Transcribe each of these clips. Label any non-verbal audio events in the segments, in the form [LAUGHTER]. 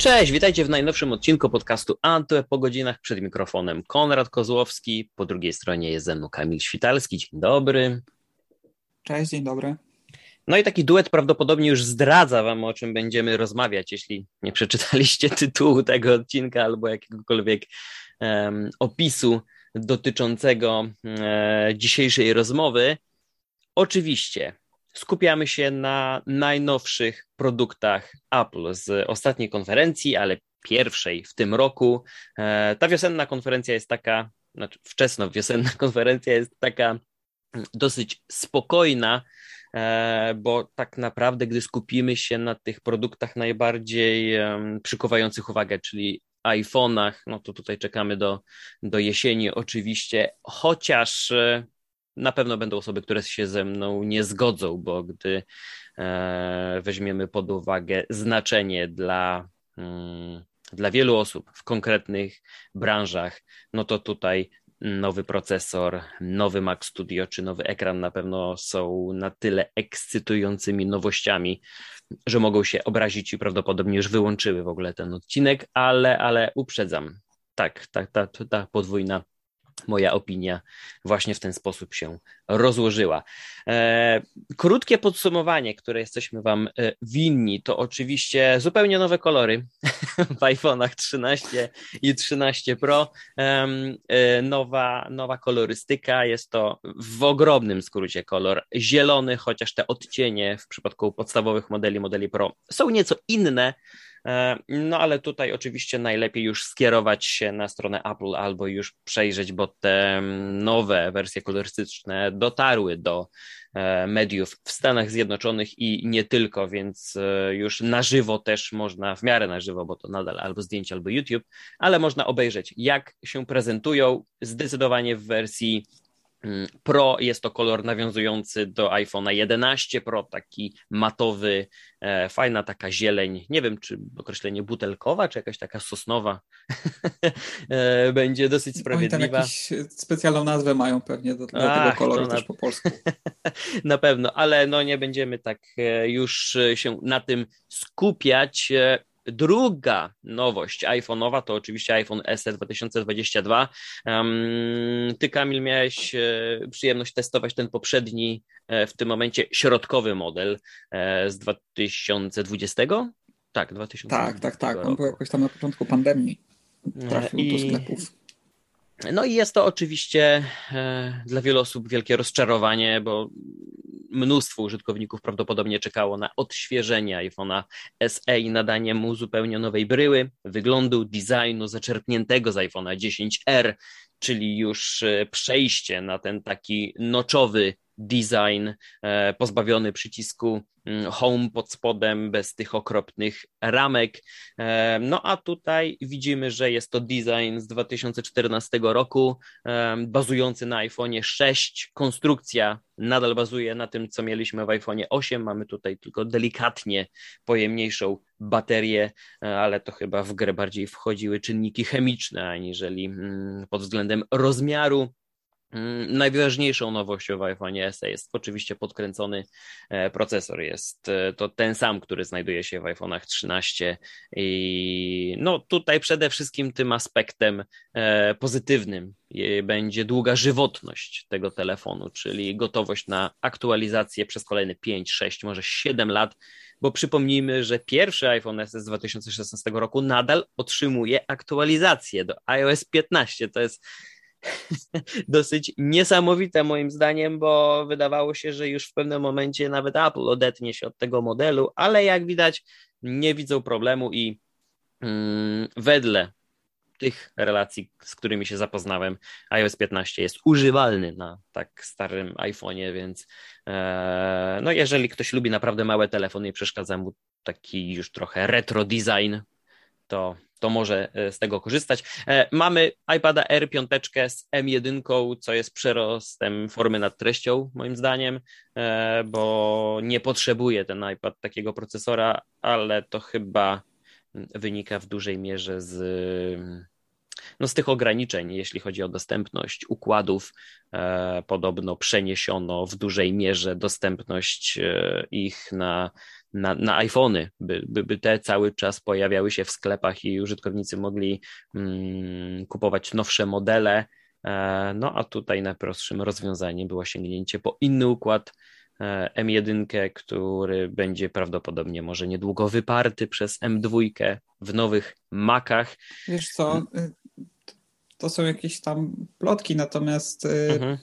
Cześć, witajcie w najnowszym odcinku podcastu Antwe po godzinach przed mikrofonem Konrad Kozłowski, po drugiej stronie jest ze mną Kamil Świtalski. Dzień dobry. Cześć, dzień dobry. No i taki duet prawdopodobnie już zdradza wam, o czym będziemy rozmawiać, jeśli nie przeczytaliście [LAUGHS] tytułu tego odcinka albo jakiegokolwiek um, opisu dotyczącego e, dzisiejszej rozmowy. Oczywiście skupiamy się na najnowszych produktach Apple z ostatniej konferencji, ale pierwszej w tym roku. E, ta wiosenna konferencja jest taka, znaczy wczesno wiosenna [LAUGHS] konferencja jest taka dosyć spokojna, e, bo tak naprawdę, gdy skupimy się na tych produktach najbardziej przykuwających uwagę, czyli iPhone'ach, no to tutaj czekamy do, do jesieni oczywiście, chociaż e, na pewno będą osoby, które się ze mną nie zgodzą, bo gdy e, weźmiemy pod uwagę znaczenie dla, mm, dla wielu osób w konkretnych branżach, no to tutaj nowy procesor, nowy Mac Studio czy nowy ekran na pewno są na tyle ekscytującymi nowościami, że mogą się obrazić i prawdopodobnie już wyłączyły w ogóle ten odcinek, ale, ale uprzedzam. Tak, ta, ta, ta podwójna moja opinia właśnie w ten sposób się rozłożyła. E, krótkie podsumowanie, które jesteśmy Wam e, winni, to oczywiście zupełnie nowe kolory w iPhone'ach 13 i 13 Pro. E, nowa, nowa kolorystyka, jest to w ogromnym skrócie kolor zielony, chociaż te odcienie w przypadku podstawowych modeli, modeli Pro są nieco inne, no ale tutaj oczywiście najlepiej już skierować się na stronę Apple albo już przejrzeć, bo te mm, nowe wersje kolorystyczne dotarły do e, mediów w Stanach Zjednoczonych i nie tylko, więc e, już na żywo też można, w miarę na żywo, bo to nadal albo zdjęcie, albo YouTube, ale można obejrzeć, jak się prezentują. Zdecydowanie w wersji Pro jest to kolor nawiązujący do iPhone'a 11 Pro, taki matowy, e, fajna taka zieleń, nie wiem czy określenie butelkowa, czy jakaś taka sosnowa [LAUGHS] e, będzie dosyć sprawiedliwa. Oni tam jakąś specjalną nazwę mają pewnie do, Ach, tego koloru na... też po polsku. [LAUGHS] na pewno, ale no nie będziemy tak e, już się na tym skupiać. Druga nowość iPhone'owa to oczywiście iPhone SE 2022. Um, ty, Kamil, miałeś e, przyjemność testować ten poprzedni, e, w tym momencie środkowy model e, z 2020? Tak, 2020. Tak, tak, tak. On był jakoś tam na początku pandemii. Trafił I... do sklepów. No i jest to oczywiście e, dla wielu osób wielkie rozczarowanie, bo mnóstwo użytkowników prawdopodobnie czekało na odświeżenie iPhone'a SE i nadanie mu zupełnie nowej bryły, wyglądu, designu zaczerpniętego z iPhone'a 10R, czyli już e, przejście na ten taki noczowy design, e, pozbawiony przycisku mm, home pod spodem, bez tych okropnych ramek. E, no a tutaj widzimy, że jest to design z 2014 roku, bazujący na iPhone 6. Konstrukcja nadal bazuje na tym, co mieliśmy w iPhone 8. Mamy tutaj tylko delikatnie pojemniejszą baterię, ale to chyba w grę bardziej wchodziły czynniki chemiczne, aniżeli mm, pod względem rozmiaru. Mm, najważniejszą nowością w iPhone SE jest oczywiście podkręcony e, procesor. Jest e, to ten sam, który znajduje się w iPhone'ach 13 i no tutaj przede wszystkim tym aspektem e, pozytywnym będzie długa żywotność tego telefonu, czyli gotowość na aktualizację przez kolejne 5, 6, może 7 lat, bo przypomnijmy, że pierwszy iPhone SE z 2016 roku nadal otrzymuje aktualizację do iOS 15. To jest [LAUGHS] dosyć niesamowite moim zdaniem, bo wydawało się, że już w pewnym momencie nawet Apple odetnie się od tego modelu, ale jak widać nie widzą problemu i mm, wedle tych relacji, z którymi się zapoznałem, iOS 15 jest używalny na tak starym iPhone'ie, więc e, no jeżeli ktoś lubi naprawdę małe telefony i przeszkadza mu taki już trochę retro design, to to może e, z tego korzystać. E, mamy iPada R 5 z M1, co jest przerostem formy nad treścią, moim zdaniem, e, bo nie potrzebuje ten iPad takiego procesora, ale to chyba wynika w dużej mierze z, no z tych ograniczeń, jeśli chodzi o dostępność układów. Podobno przeniesiono w dużej mierze dostępność ich na na, na iPhony, by, by, by te cały czas pojawiały się w sklepach i użytkownicy mogli mm, kupować nowsze modele. E, no a tutaj najprostszym rozwiązaniem było sięgnięcie po inny układ e, M1, który będzie prawdopodobnie może niedługo wyparty przez M2 w nowych Macach. Wiesz co, y, to są jakieś tam plotki, natomiast y, mhm.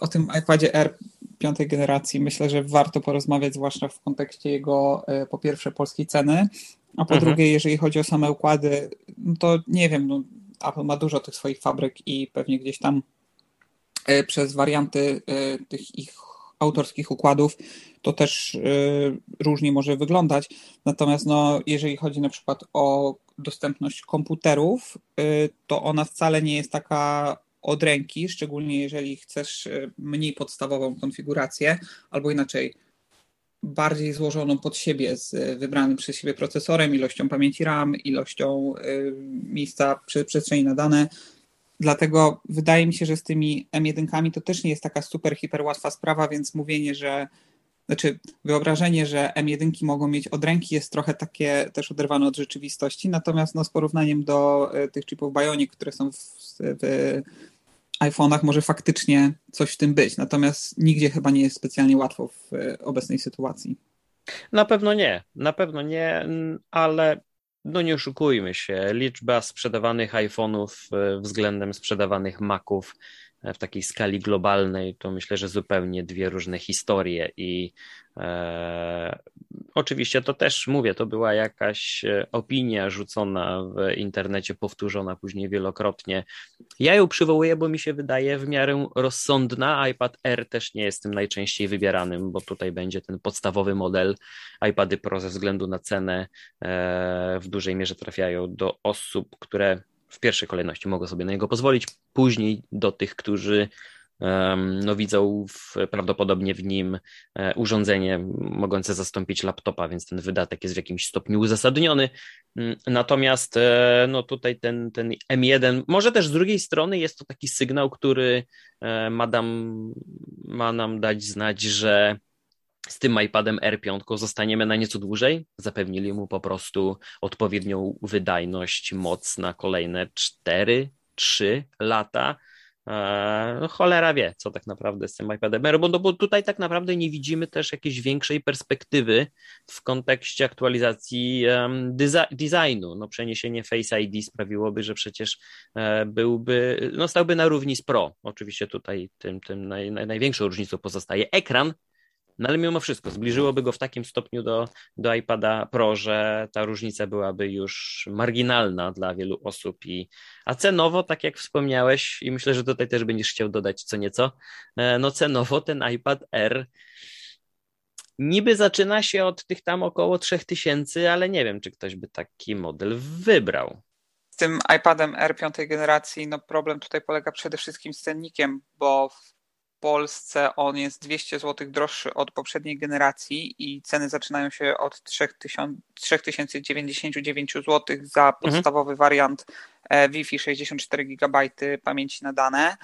o tym iPadzie R piątej generacji myślę, że warto porozmawiać, zwłaszcza w kontekście jego y, po pierwsze polskiej ceny, a po mhm. drugie, jeżeli chodzi o same układy, no to nie wiem, no, Apple ma dużo tych swoich fabryk i pewnie gdzieś tam y, przez warianty tych ich autorskich układów to też różnie może wyglądać. Natomiast no, jeżeli chodzi na przykład o dostępność komputerów, to ona wcale nie jest taka od ręki, szczególnie jeżeli chcesz y, mniej podstawową konfigurację, albo inaczej, bardziej złożoną pod siebie z wybranym przez siebie procesorem, ilością pamięci RAM, ilością y, miejsca przestrzeni na dane. Dlatego wydaje mi się, że z tymi M1 to też nie jest taka super, hiper łatwa sprawa, więc mówienie, że znaczy wyobrażenie, że M1 mogą mieć od ręki jest trochę takie też oderwane od rzeczywistości, natomiast no, z porównaniem do e, tych chipów Bionic, które są w, w iPhone'ach może faktycznie coś w tym być, natomiast nigdzie chyba nie jest specjalnie łatwo w e, obecnej sytuacji. Na pewno nie, na pewno nie, ale no nie oszukujmy się, liczba sprzedawanych iPhone'ów e, względem sprzedawanych Maców w takiej skali globalnej, to myślę, że zupełnie dwie różne historie i e, oczywiście to też mówię, to była jakaś e, opinia rzucona w internecie, powtórzona później wielokrotnie. Ja ją przywołuję, bo mi się wydaje w miarę rozsądna. iPad Air też nie jest tym najczęściej wybieranym, bo tutaj będzie ten podstawowy model. iPady Pro ze względu na cenę e, w dużej mierze trafiają do osób, które w pierwszej kolejności mogą sobie na niego pozwolić, później do tych, którzy no, widzą w, prawdopodobnie w nim e, urządzenie mogące zastąpić laptopa, więc ten wydatek jest w jakimś stopniu uzasadniony. Mm, natomiast e, no, tutaj ten, ten M1, może też z drugiej strony jest to taki sygnał, który e, ma, dam, ma nam dać znać, że z tym iPadem R5 zostaniemy na nieco dłużej. Zapewnili mu po prostu odpowiednią wydajność, moc na kolejne 4, 3 lata. Eee, no cholera wie, co tak naprawdę z tym iPadem R, bo, no, bo tutaj tak naprawdę nie widzimy też jakiejś większej perspektywy w kontekście aktualizacji um, designu. No, przeniesienie Face ID sprawiłoby, że przecież e, byłby, no, stałby na równi z Pro. Oczywiście tutaj tym, tym naj, naj, największą różnicą pozostaje ekran, no ale mimo wszystko zbliżyłoby go w takim stopniu do, do iPada Pro, że ta różnica byłaby już marginalna dla wielu osób. I, a cenowo, tak jak wspomniałeś, i myślę, że tutaj też będziesz chciał dodać co nieco, e, no cenowo ten iPad R niby zaczyna się od tych tam około 3000, ale nie wiem, czy ktoś by taki model wybrał. Z tym iPadem R piątej generacji, no problem tutaj polega przede wszystkim z cennikiem, bo w Polsce on jest 200 zł droższy od poprzedniej generacji i ceny zaczynają się od 3099 zł za mhm. podstawowy mhm. wariant e, Wi-Fi 64 GB pamięci na dane.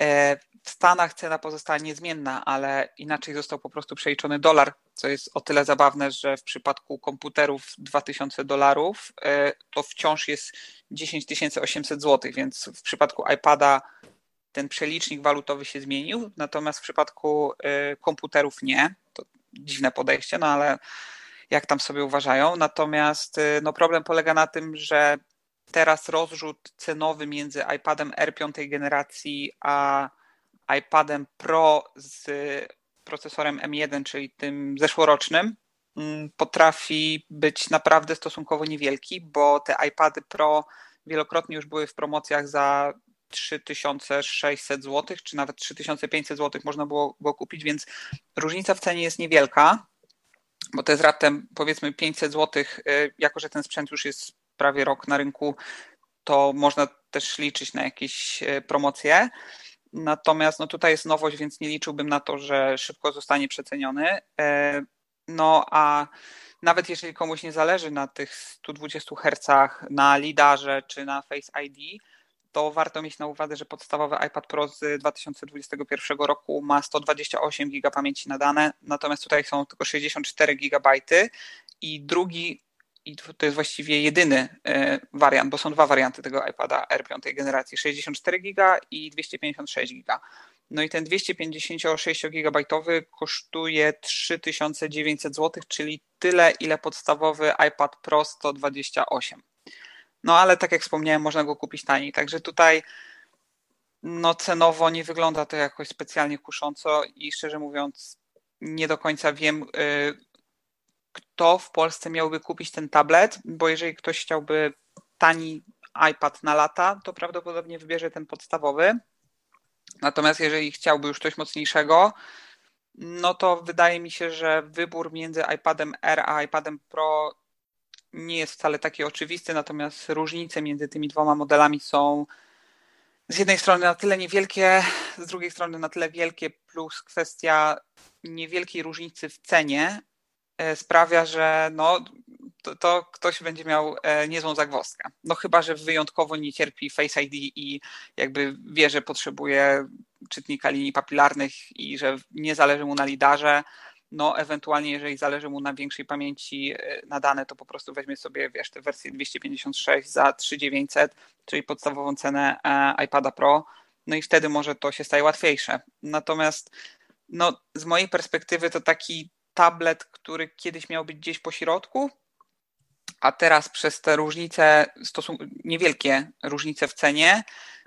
E, w Stanach cena pozostała niezmienna, ale inaczej został po prostu przeliczony dolar, co jest o tyle zabawne, że w przypadku komputerów 2000 dolarów e, to wciąż jest 10 800 zł, więc w przypadku iPada ten przelicznik walutowy się zmienił, natomiast w przypadku y, komputerów nie. To dziwne podejście, no ale jak tam sobie uważają. Natomiast y, no problem polega na tym, że teraz rozrzut cenowy między iPadem R 5 generacji a iPadem Pro z procesorem M1, czyli tym zeszłorocznym, mm, potrafi być naprawdę stosunkowo niewielki, bo te iPady Pro wielokrotnie już były w promocjach za 3600 zł, czy nawet 3500 zł można było go kupić, więc różnica w cenie jest niewielka, bo to jest raptem powiedzmy 500 zł, y, jako że ten sprzęt już jest prawie rok na rynku, to można też liczyć na jakieś y, promocje. Natomiast no tutaj jest nowość, więc nie liczyłbym na to, że szybko zostanie przeceniony. Y, no a nawet jeżeli komuś nie zależy na tych 120 Hz, na lidarze czy na Face ID, to warto mieć na uwadze, że podstawowy iPad Pro z 2021 roku ma 128 GB pamięci na dane, natomiast tutaj są tylko 64 GB i drugi i to jest właściwie jedyny e, wariant, bo są dwa warianty tego iPada R5 generacji, 64 GB i 256 GB. No i ten 256 GB kosztuje 3900 zł, czyli tyle, ile podstawowy iPad Pro 128. No ale tak jak wspomniałem, można go kupić taniej. Także tutaj no cenowo nie wygląda to jakoś specjalnie kusząco i szczerze mówiąc nie do końca wiem, y, kto w Polsce miałby kupić ten tablet, bo jeżeli ktoś chciałby tani iPad na lata, to prawdopodobnie wybierze ten podstawowy. Natomiast jeżeli chciałby już coś mocniejszego, no to wydaje mi się, że wybór między iPadem R a iPadem Pro nie jest wcale taki oczywisty, natomiast różnice między tymi dwoma modelami są z jednej strony na tyle niewielkie, z drugiej strony na tyle wielkie, plus kwestia niewielkiej różnicy w cenie e, sprawia, że no, to, to, ktoś będzie miał e, niezłą zagwozdkę. No chyba, że wyjątkowo nie cierpi Face ID i jakby wie, że potrzebuje czytnika linii papilarnych i że nie zależy mu na lidarze, no ewentualnie jeżeli zależy mu na większej pamięci e, na dane, to po prostu weźmie sobie, wiesz, tę wersję 256 za 3900, czyli podstawową cenę e, iPada Pro, no i wtedy może to się staje łatwiejsze. Natomiast no, z mojej perspektywy to taki tablet, który kiedyś miał być gdzieś po środku, a teraz przez te różnice, stosun- niewielkie różnice w cenie,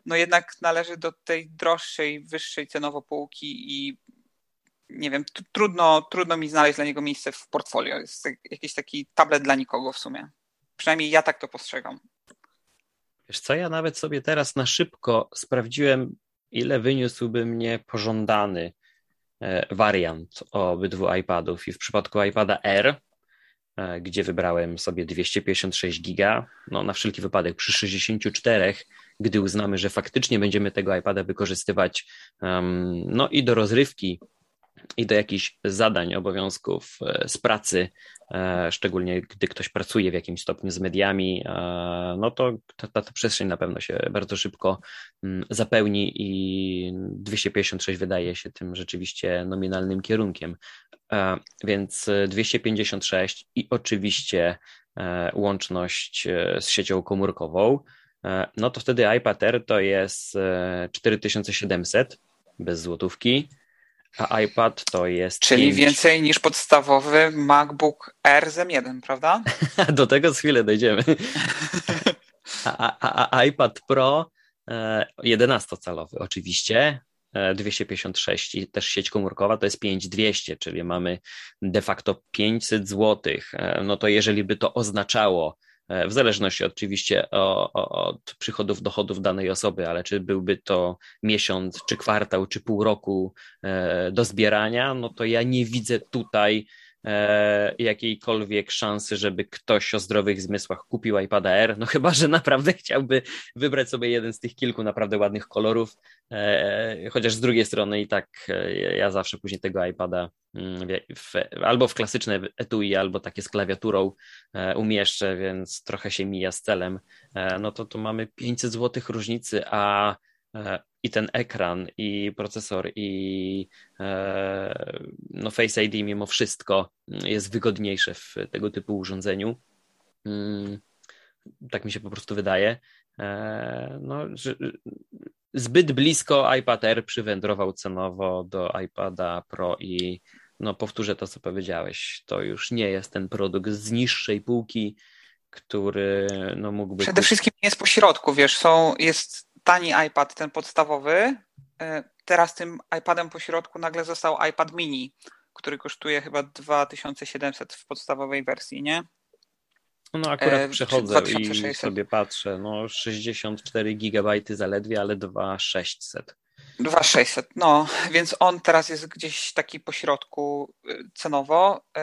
no jednak należy do tej droższej, wyższej cenowo półki i nie wiem, trudno, trudno mi znaleźć dla niego miejsce w portfolio. Jest jakiś taki tablet dla nikogo w sumie. Przynajmniej ja tak to postrzegam. Wiesz co, ja nawet sobie teraz na szybko sprawdziłem, ile wyniósłby mnie pożądany e, wariant obydwu iPadów. I w przypadku iPada R, e, gdzie wybrałem sobie 256 giga, no na wszelki wypadek przy 64, gdy uznamy, że faktycznie będziemy tego iPada wykorzystywać um, no i do rozrywki, i do jakichś zadań, obowiązków e, z pracy, e, szczególnie gdy ktoś pracuje w jakimś stopniu z mediami, e, no to ta, ta, ta przestrzeń na pewno się bardzo szybko mm, zapełni i 256 wydaje się tym rzeczywiście nominalnym kierunkiem. Więc 256 i oczywiście łączność z siecią komórkową, no to wtedy iPad Air to jest 4700 bez złotówki, a iPad to jest. Czyli 5. więcej niż podstawowy MacBook Air M1, prawda? [LAUGHS] Do tego z chwilę dojdziemy. [LAUGHS] A, a, a iPad Pro 11-calowy e, oczywiście, 256 e, i też sieć komórkowa to jest 5200, czyli mamy de facto 500 zł. E, no to jeżeli by to oznaczało w zależności oczywiście od przychodów, dochodów danej osoby, ale czy byłby to miesiąc, czy kwartał, czy pół roku e, do zbierania, no to ja nie widzę tutaj e, jakiejkolwiek szansy, żeby ktoś o zdrowych zmysłach kupił iPada R, no chyba, że naprawdę chciałby wybrać sobie jeden z tych kilku naprawdę ładnych kolorów, chociaż z drugiej strony i tak ja zawsze później tego iPada w, albo w klasyczne etui, albo takie z klawiaturą e, umieszczę, więc trochę się mija z celem, e, no to tu mamy 500 zł różnicy, a e, i ten ekran, i procesor, i no Face ID mimo wszystko jest wygodniejsze w tego typu urządzeniu. Mm, tak mi się po prostu wydaje. No, zbyt blisko iPad Air przywędrował cenowo do iPada Pro i no powtórzę to, co powiedziałeś, to już nie jest ten produkt z niższej półki, który no mógłby... Przede wszystkim jest po środku, wiesz, są, jest tani iPad, ten podstawowy, e, teraz tym iPadem po środku nagle został iPad mini, który kosztuje chyba 2700 w podstawowej wersji, nie? No akurat e, przechodzę i sobie patrzę, no 64 GB zaledwie, ale 2600. 2600, no, więc on teraz jest gdzieś taki pośrodku y, cenowo. Y,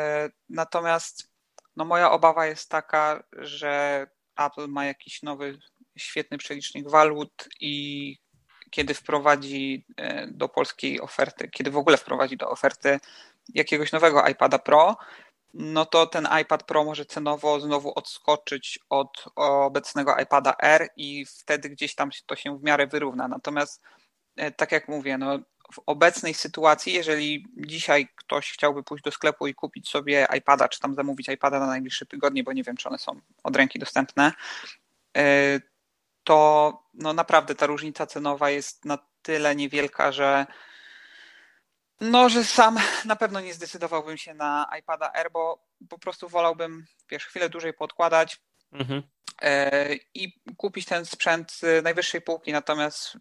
natomiast no, moja obawa jest taka, że Apple ma jakiś nowy, świetny przelicznik walut i kiedy wprowadzi y, do polskiej oferty, kiedy w ogóle wprowadzi do oferty jakiegoś nowego iPada Pro, no to ten iPad Pro może cenowo znowu odskoczyć od obecnego iPada R i wtedy gdzieś tam to się w miarę wyrówna. Natomiast tak jak mówię, no w obecnej sytuacji, jeżeli dzisiaj ktoś chciałby pójść do sklepu i kupić sobie iPada, czy tam zamówić iPada na najbliższe tygodnie, bo nie wiem, czy one są od ręki dostępne, e, to no naprawdę ta różnica cenowa jest na tyle niewielka, że no, że sam na pewno nie zdecydowałbym się na iPada Air, bo po prostu wolałbym, wiesz, chwilę dłużej podkładać mhm. E, i kupić ten sprzęt najwyższej półki. Natomiast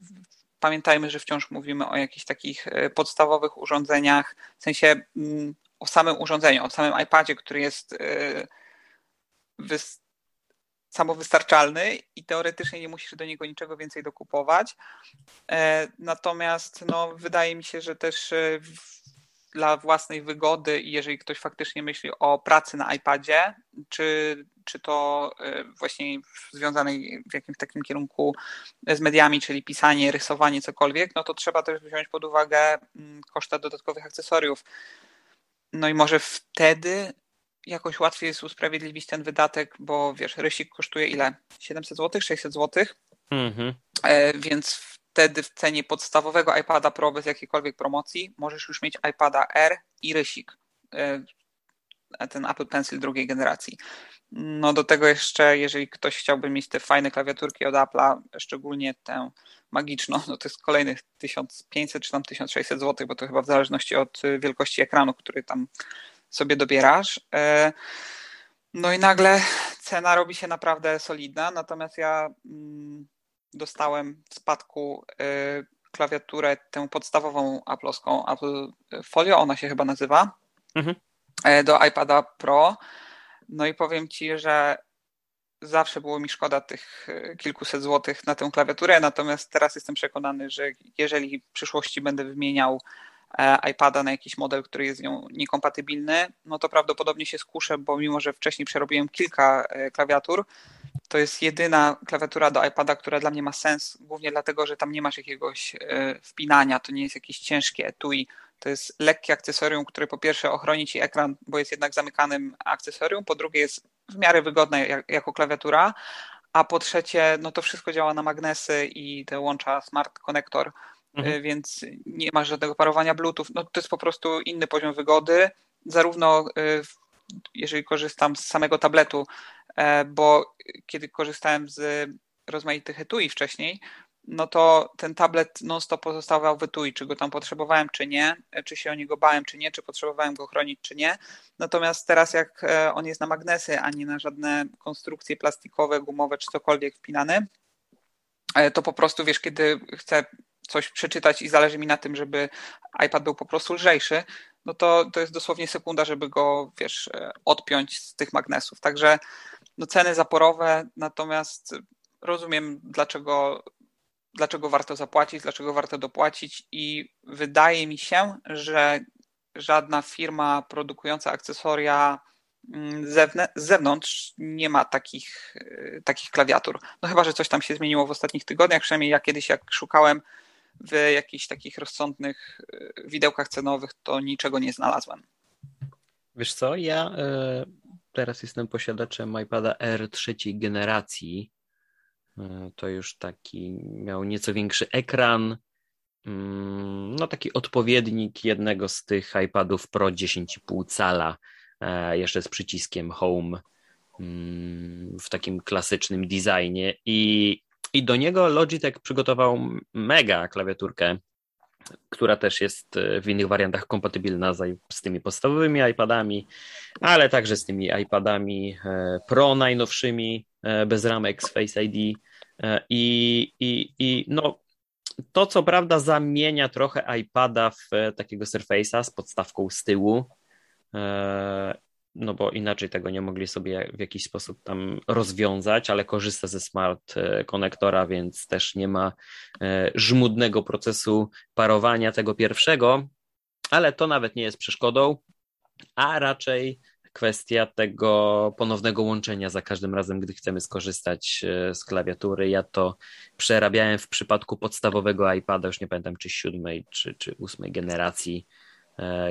pamiętajmy, że wciąż mówimy o jakichś takich e, podstawowych urządzeniach, w sensie mm, o samym urządzeniu, o samym iPadzie, który jest e, samowystarczalny i teoretycznie nie musisz do niego niczego więcej dokupować. E, natomiast no, wydaje mi się, że też e, dla własnej wygody i jeżeli ktoś faktycznie myśli o pracy na iPadzie, czy, czy to e, właśnie związanej w jakimś takim kierunku z mediami, czyli pisanie, rysowanie, cokolwiek, no to trzeba też wziąć pod uwagę mm, koszta dodatkowych akcesoriów. No i może wtedy jakoś łatwiej jest usprawiedliwić ten wydatek, bo wiesz, rysik kosztuje ile? 700 zł, 600 zł? Mhm. E, więc wtedy w cenie podstawowego iPada Pro bez jakiejkolwiek promocji możesz już mieć iPada R i rysik. E, ten Apple Pencil drugiej generacji. No do tego jeszcze, jeżeli ktoś chciałby mieć te fajne klawiaturki od Apple'a, szczególnie tę magiczną, no to jest kolejnych 1500 czy tam 1600 zł, bo to chyba w zależności od wielkości ekranu, który tam sobie dobierasz. E, no i nagle cena robi się naprawdę solidna, natomiast ja mm, dostałem w spadku e, klawiaturę, tę podstawową Apple'owską, Apple Folio, ona się chyba nazywa, mhm. E, do iPada Pro. No i powiem Ci, że zawsze było mi szkoda tych kilkuset złotych na tę klawiaturę, natomiast teraz jestem przekonany, że jeżeli w przyszłości będę wymieniał E, iPada na jakiś model, który jest z nią niekompatybilny, no to prawdopodobnie się skuszę, bo mimo, że wcześniej przerobiłem kilka e, klawiatur, to jest jedyna klawiatura do iPada, która dla mnie ma sens, głównie dlatego, że tam nie masz jakiegoś e, wpinania, to nie jest jakieś ciężkie etui, to jest lekkie akcesorium, które po pierwsze ochroni ci ekran, bo jest jednak zamykanym akcesorium, po drugie jest w miarę wygodne jako klawiatura, a po trzecie, no to wszystko działa na magnesy i te łącza Smart Connector, mhm. E, więc nie ma żadnego parowania Bluetooth. No, to jest po prostu inny poziom wygody, zarówno e, jeżeli korzystam z samego tabletu, e, bo kiedy korzystałem z rozmaitych etui wcześniej, no to ten tablet non-stop pozostawał w etui, czy go tam potrzebowałem, czy nie, czy się o niego bałem, czy nie, czy potrzebowałem go chronić, czy nie. Natomiast teraz jak on jest na magnesy, a nie na żadne konstrukcje plastikowe, gumowe, czy cokolwiek wpinane, to po prostu wiesz, kiedy chcę coś przeczytać i zależy mi na tym, żeby iPad był po prostu lżejszy, no to, to jest dosłownie sekunda, żeby go, wiesz, e, odpiąć z tych magnesów. Także no, ceny zaporowe, natomiast rozumiem, dlaczego, dlaczego warto zapłacić, dlaczego warto dopłacić i wydaje mi się, że żadna firma produkująca akcesoria mm, z zewnątrz nie ma takich, e, takich klawiatur. No chyba, że coś tam się zmieniło w ostatnich tygodniach, przynajmniej ja kiedyś jak szukałem w jakichś takich rozsądnych e, widełkach cenowych to niczego nie znalazłem. Wiesz co, ja y, teraz jestem posiadaczem iPada R trzeciej generacji. Y, to już taki miał nieco większy ekran. Y, no taki odpowiednik jednego z tych iPadów Pro 10,5 cala, jeszcze z przyciskiem Home mm, w takim klasycznym designie i i do niego Logitech przygotował mega klawiaturkę, która też jest e, w innych wariantach kompatybilna z, tymi podstawowymi iPadami, ale także z tymi iPadami e, Pro najnowszymi, e, bez ramek z Face ID. I, i, i no, to co prawda zamienia trochę iPada w takiego Surface'a z podstawką z tyłu no bo inaczej tego nie mogli sobie w jakiś sposób tam rozwiązać, ale korzysta ze smart e, konektora, więc też nie ma e, żmudnego procesu parowania tego pierwszego, ale to nawet nie jest przeszkodą, a raczej kwestia tego ponownego łączenia za każdym razem, gdy chcemy skorzystać e, z klawiatury. Ja to przerabiałem w przypadku podstawowego iPada, już nie pamiętam czy siódmej, czy, czy ósmej generacji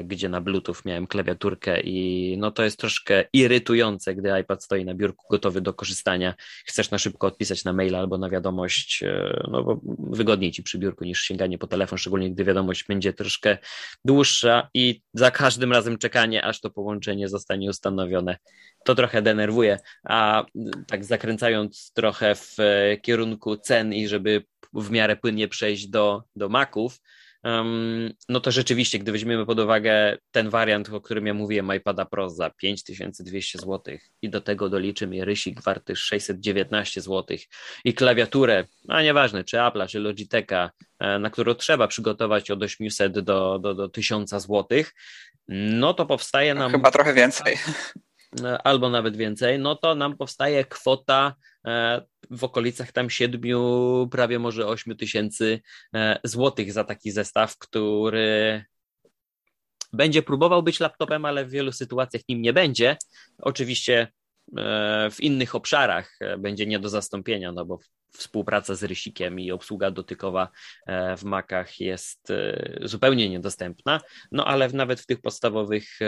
gdzie na Bluetooth miałem klawiaturkę i no to jest troszkę irytujące, gdy iPad stoi na biurku gotowy do korzystania. Chcesz na szybko odpisać na maila albo na wiadomość, e, no bo wygodniej ci przy biurku niż sięganie po telefon, szczególnie gdy wiadomość będzie troszkę dłuższa i za każdym razem czekanie, aż to połączenie zostanie ustanowione. To trochę denerwuje, a tak zakręcając trochę w e, kierunku cen i żeby w miarę płynnie przejść do, do Maców, no to rzeczywiście, gdy weźmiemy pod uwagę ten wariant, o którym ja mówiłem, iPada Pro za 5200 zł i do tego doliczymy rysik warty 619 zł i klawiaturę, a nieważne, czy Apple'a, czy Logitecha, e, na którą trzeba przygotować od 800 do, do, do 1000 zł, no to powstaje nam... Chyba trochę więcej. Albo nawet więcej, no to nam powstaje kwota w okolicach tam siedmiu, prawie może ośmiu tysięcy e, złotych za taki zestaw, który będzie próbował być laptopem, ale w wielu sytuacjach nim nie będzie. Oczywiście w innych obszarach będzie nie do zastąpienia, no bo współpraca z rysikiem i obsługa dotykowa e, w Macach jest e, zupełnie niedostępna, no ale nawet w tych podstawowych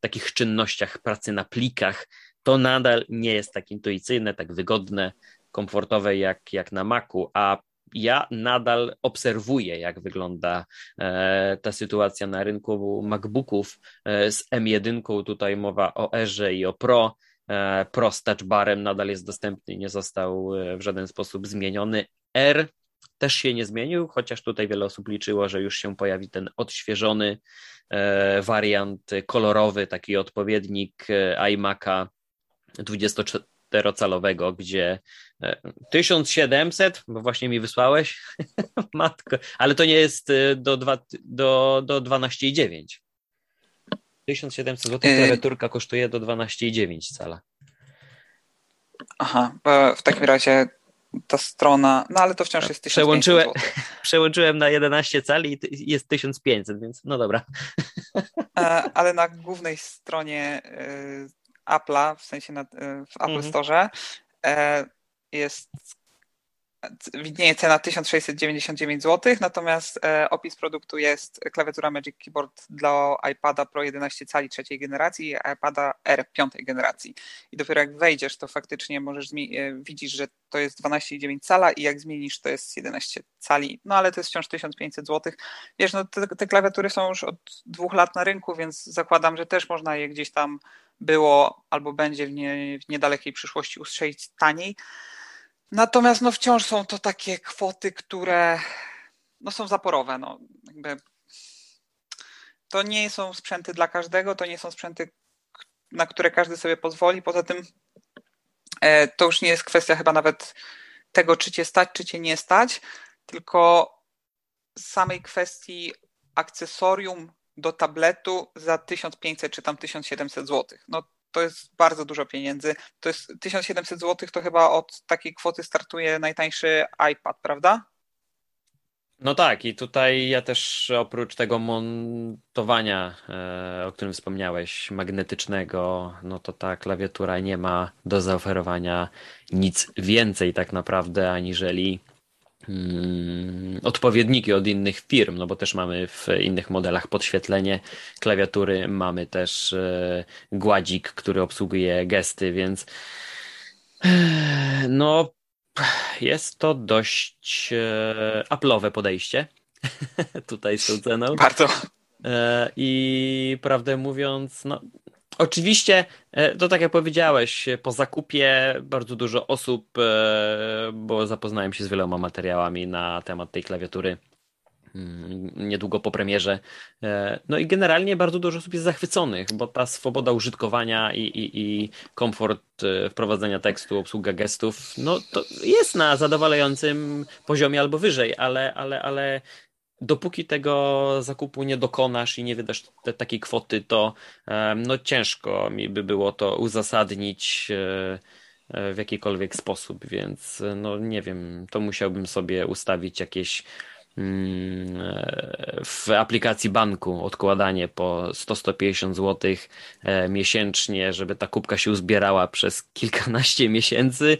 takich czynnościach pracy na plikach to nadal nie jest tak intuicyjne, tak wygodne, komfortowe jak, jak na Macu, a ja nadal obserwuję, jak wygląda e, ta sytuacja na rynku MacBooków e, z M1. Tutaj mowa o Erze i o Pro. E, Pro z touch barem nadal jest dostępny, nie został w żaden sposób zmieniony. R też się nie zmienił, chociaż tutaj wiele osób liczyło, że już się pojawi ten odświeżony wariant kolorowy, taki odpowiednik iMac'a 24-calowego, gdzie 1700, bo właśnie mi wysłałeś, [LAUGHS] matko, ale to nie jest do, 2, do, do 12,9. 1700 zł klawiaturka kosztuje do 12,9 cala. Aha, w takim razie ta strona, no ale to wciąż jest 1500 przełączyłem, [LAUGHS] przełączyłem na 11 cali i jest 1500, więc no dobra. E, ale na głównej stronie e, Apple'a, w sensie na, e, w Apple mhm. Store jest widnieje cena 1699 zł, natomiast e, opis produktu jest klawiatura Magic Keyboard dla iPada Pro 11 cali trzeciej generacji i iPada R piątej generacji. I dopiero jak wejdziesz, to faktycznie możesz e, widzisz, że to jest 12,9 cala i jak zmienisz, to jest 11 cali. No ale to jest wciąż 1500 zł. Wiesz, no te, te klawiatury są już od dwóch lat na rynku, więc zakładam, że też można je gdzieś tam było albo będzie w, nie, w niedalekiej przyszłości ustrzelić taniej. Natomiast no wciąż są to takie kwoty, które no są zaporowe. No, jakby to nie są sprzęty dla każdego, to nie są sprzęty, na które każdy sobie pozwoli. Poza tym e, to już nie jest kwestia chyba nawet tego, czy cię stać, czy cię nie stać, tylko samej kwestii akcesorium do tabletu za 1500 czy tam 1700 zł. No to jest bardzo dużo pieniędzy. To jest 1700 zł, to chyba od takiej kwoty startuje najtańszy iPad, prawda? No tak, i tutaj ja też oprócz tego montowania, e, o którym wspomniałeś, magnetycznego, no to ta klawiatura nie ma do zaoferowania nic więcej tak naprawdę, aniżeli odpowiedniki od innych firm, no bo też mamy w innych modelach podświetlenie klawiatury, mamy też e, gładzik, który obsługuje gesty, więc e, no jest to dość e, Apple'owe podejście [LAUGHS] tutaj z tą ceną. Bardzo. I prawdę mówiąc, no Oczywiście, e, to tak jak powiedziałeś, po zakupie bardzo dużo osób, e, bo zapoznałem się z wieloma materiałami na temat tej klawiatury mm, niedługo po premierze. E, no i generalnie bardzo dużo osób jest zachwyconych, bo ta swoboda użytkowania i, i, i komfort wprowadzenia tekstu, obsługa gestów, no to jest na zadowalającym poziomie albo wyżej, ale, ale, ale dopóki tego zakupu nie dokonasz i nie wydasz te, takiej kwoty, to no ciężko mi by było to uzasadnić e, e, w jakikolwiek sposób, więc no nie wiem, to musiałbym sobie ustawić jakieś mm, e, w aplikacji banku odkładanie po 100-150 zł miesięcznie, żeby ta kubka się uzbierała przez kilkanaście miesięcy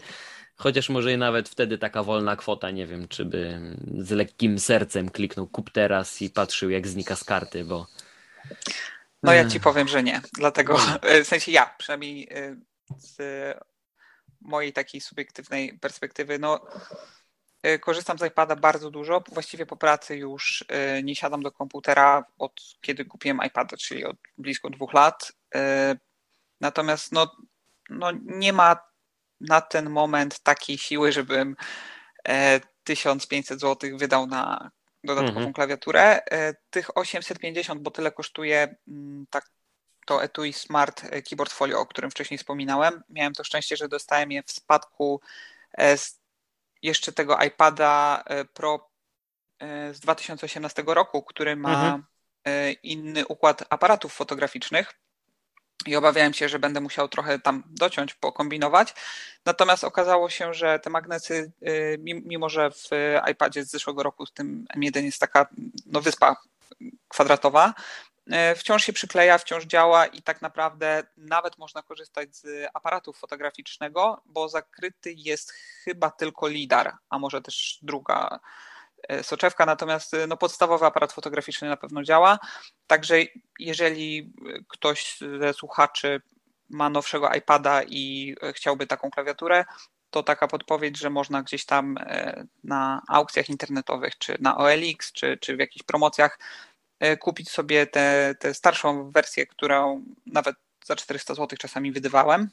Chociaż może i nawet wtedy taka wolna kwota, nie wiem, czy by z lekkim sercem kliknął kup teraz i patrzył, jak znika z karty, bo. No ja ci powiem, że nie. Dlatego, [LAUGHS] w sensie ja, przynajmniej y, z mojej takiej subiektywnej perspektywy, no y, korzystam z iPada bardzo dużo. Właściwie po pracy już nie siadam do komputera od kiedy kupiłem iPada, czyli od blisko dwóch lat. Natomiast no, no nie ma na ten moment takiej siły, żebym 1500 e, zł wydał na dodatkową mhm. klawiaturę. E, tych 850, bo tyle kosztuje mm, tak, to etui Smart Keyboard Folio, o którym wcześniej wspominałem. Miałem to szczęście, że dostałem je w spadku e, z jeszcze tego iPada Pro z 2018 roku, który ma mhm. inny układ aparatów fotograficznych i obawiałem się, że będę musiał trochę tam dociąć, pokombinować. Natomiast okazało się, że te magnesy, y, mimo że w iPadzie z zeszłego roku z tym M1 jest taka no, wyspa kwadratowa, y, wciąż się przykleja, wciąż działa i tak naprawdę nawet można korzystać z aparatu fotograficznego, bo zakryty jest chyba tylko LIDAR, a może też druga soczewka, natomiast e, no, podstawowy aparat fotograficzny na pewno działa. Także jeżeli ktoś ze słuchaczy ma nowszego iPada i chciałby taką klawiaturę, to taka podpowiedź, że można gdzieś tam e, na aukcjach internetowych, czy na OLX, czy, czy w jakichś promocjach kupić sobie tę starszą wersję, którą nawet za 400 zł czasami wydywałem.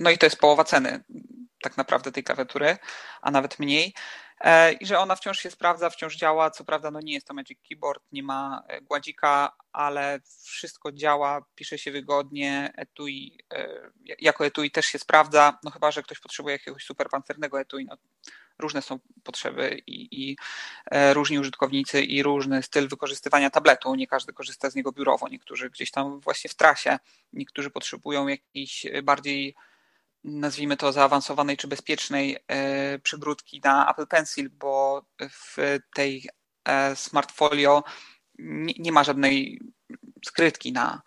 No i to jest połowa ceny tak naprawdę tej klawiatury, a nawet mniej. E, i że ona wciąż się sprawdza, wciąż działa. Co prawda, no nie jest to Magic Keyboard, nie ma e, gładzika, ale wszystko działa, pisze się wygodnie. Etui, e, jako etui też się sprawdza, no chyba, że ktoś potrzebuje jakiegoś super pancernego etui. No, różne są potrzeby i, i różni użytkownicy i różny styl wykorzystywania tabletu. Nie każdy korzysta z niego biurowo, niektórzy gdzieś tam właśnie w trasie, niektórzy potrzebują jakiś bardziej nazwijmy to zaawansowanej czy bezpiecznej e, przygródki na Apple Pencil, bo w tej e, smartfolio nie, nie ma żadnej skrytki na,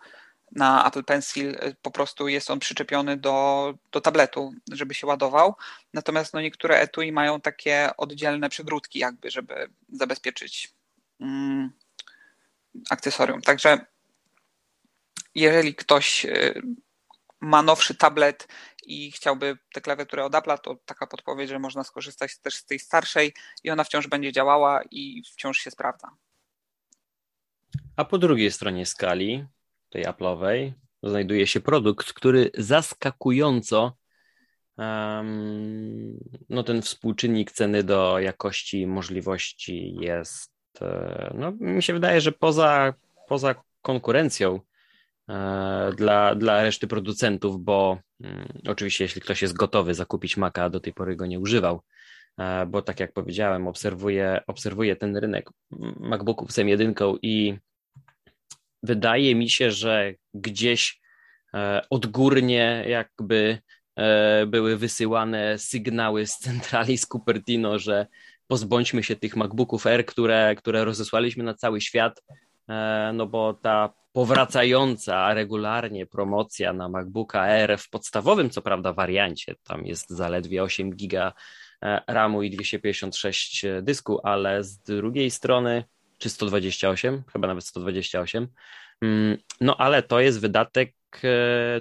na Apple Pencil, po prostu jest on przyczepiony do, do tabletu, żeby się ładował. Natomiast no, niektóre etui mają takie oddzielne przygródki, jakby, żeby zabezpieczyć mm, akcesorium. Także jeżeli ktoś e, ma nowszy tablet i chciałby tę klawiaturę od Apple'a, to taka podpowiedź, że można skorzystać też z tej starszej i ona wciąż będzie działała i wciąż się sprawdza. A po drugiej stronie skali, tej Apple'owej, znajduje się produkt, który zaskakująco um, no ten współczynnik ceny do jakości możliwości jest, e, no mi się wydaje, że poza, poza konkurencją dla, dla reszty producentów, bo mm, oczywiście jeśli ktoś jest gotowy zakupić Maca, do tej pory go nie używał, e, bo tak jak powiedziałem, obserwuję, obserwuję ten rynek MacBooków z M1 i wydaje mi się, że gdzieś e, odgórnie jakby były wysyłane sygnały z centrali z Cupertino, że pozbądźmy się tych MacBooków R, które, które rozesłaliśmy na cały świat, no bo ta powracająca regularnie promocja na MacBooka Air w podstawowym, co prawda, wariancie. Tam jest zaledwie 8 giga e, RAMu i 256 dysku, ale z drugiej strony, czy 128, chyba nawet 128. Mm, no ale to jest wydatek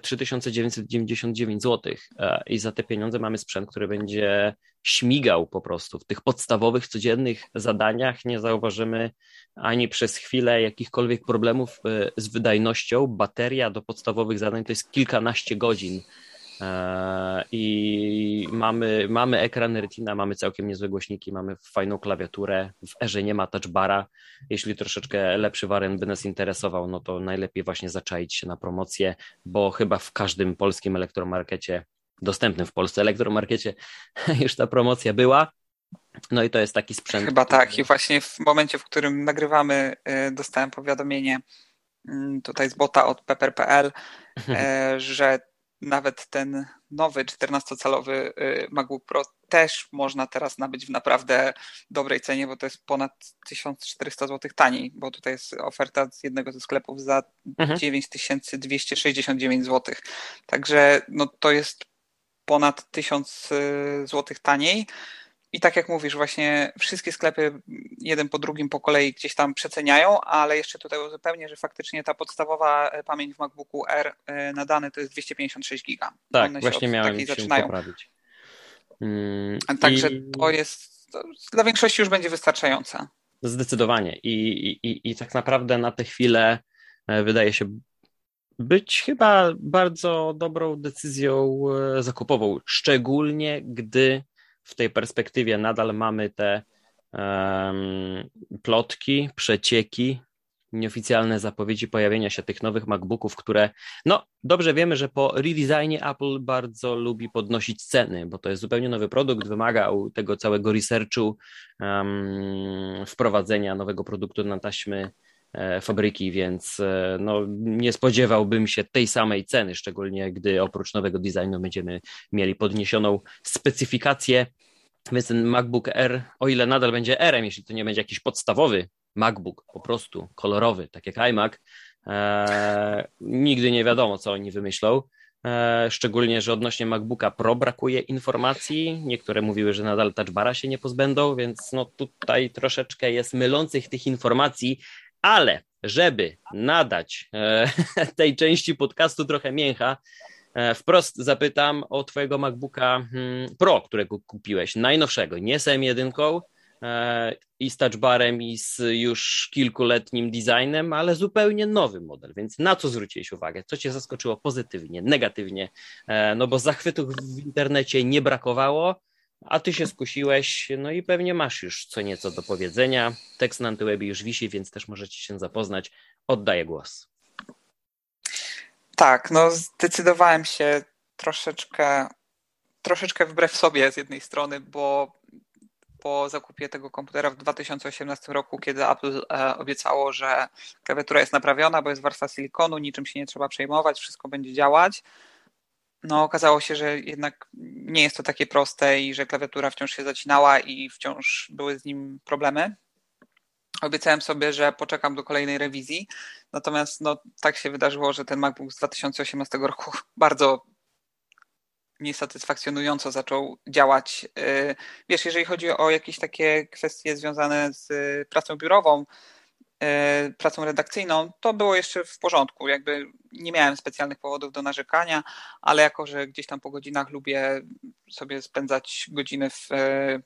3999 zł e, i za te pieniądze mamy sprzęt, który będzie śmigał po prostu w tych podstawowych, codziennych zadaniach. Nie zauważymy ani przez chwilę jakichkolwiek problemów e, z wydajnością. Bateria do podstawowych zadań to jest kilkanaście godzin E, I mamy, mamy ekran Retina, mamy całkiem niezłe głośniki, mamy fajną klawiaturę. W erze nie ma touchbara. Jeśli troszeczkę lepszy wariant by nas interesował, no to najlepiej właśnie zaczaić się na promocję, bo chyba w każdym polskim elektromarkecie, dostępnym w Polsce elektromarkecie, [LAUGHS] już ta promocja była. No i to jest taki sprzęt. Chyba tak. I właśnie w momencie, w którym nagrywamy, y, dostałem powiadomienie mm, tutaj z bota od pepper.pl, [LAUGHS] y, że nawet ten nowy 14-calowy y, MacBook Pro też można teraz nabyć w naprawdę dobrej cenie, bo to jest ponad 1400 zł taniej, bo tutaj jest oferta z jednego ze sklepów za mhm. 9269 zł. Także no, to jest ponad 1000 zł taniej. I tak jak mówisz, właśnie wszystkie sklepy jeden po drugim po kolei gdzieś tam przeceniają, ale jeszcze tutaj uzupełnię, że faktycznie ta podstawowa pamięć w MacBooku R na dane to jest 256 giga. Tak, One właśnie miałem się zaczynają. poprawić. Mm, Także i... to jest, to dla większości już będzie wystarczające. Zdecydowanie. I, i, I tak naprawdę na tę chwilę e, wydaje się być chyba bardzo dobrą decyzją e, zakupową, szczególnie gdy w tej perspektywie nadal mamy te um, plotki, przecieki, nieoficjalne zapowiedzi pojawienia się tych nowych MacBooków, które, no dobrze wiemy, że po redesignie Apple bardzo lubi podnosić ceny, bo to jest zupełnie nowy produkt, wymagał tego całego researchu, um, wprowadzenia nowego produktu na taśmy fabryki, więc e, no, nie spodziewałbym się tej samej ceny, szczególnie gdy oprócz nowego designu będziemy mieli podniesioną specyfikację. Więc ten MacBook R, o ile nadal będzie R-em, jeśli to nie będzie jakiś podstawowy MacBook, po prostu kolorowy, tak jak iMac, e, nigdy nie wiadomo, co oni wymyślą. E, szczególnie, że odnośnie MacBooka Pro brakuje informacji. Niektóre mówiły, że nadal touchbara się nie pozbędą, więc no tutaj troszeczkę jest mylących tych informacji, ale żeby nadać e, [LAUGHS] tej części podcastu trochę mięcha, e, wprost zapytam o Twojego MacBooka hmm, Pro, którego kupiłeś, najnowszego, nie z M1, E, i z touchbarem, i z już kilkuletnim designem, ale zupełnie nowy model. Więc na co zwróciłeś uwagę? Co Cię zaskoczyło pozytywnie, negatywnie? No bo zachwytów w internecie nie brakowało, a Ty się skusiłeś, no i pewnie masz już co nieco do powiedzenia. Tekst na Antywebie już wisi, więc też możecie się zapoznać. Oddaję głos. Tak, no zdecydowałem się troszeczkę, troszeczkę wbrew sobie z jednej strony, bo po zakupie tego komputera w 2018 roku, kiedy Apple e, obiecało, że klawiatura jest naprawiona, bo jest warstwa silikonu, niczym się nie trzeba przejmować, wszystko będzie działać. No, okazało się, że jednak nie jest to takie proste i że klawiatura wciąż się zacinała i wciąż były z nim problemy. Obiecałem sobie, że poczekam do kolejnej rewizji, natomiast no, tak się wydarzyło, że ten MacBook z 2018 roku [LAUGHS] bardzo niesatysfakcjonująco zaczął działać. Y, wiesz, jeżeli chodzi o jakieś takie kwestie związane z pracą biurową, y, pracą redakcyjną, to było jeszcze w porządku. Jakby nie miałem specjalnych powodów do narzekania, ale jako, że gdzieś tam po godzinach lubię sobie spędzać godziny w y,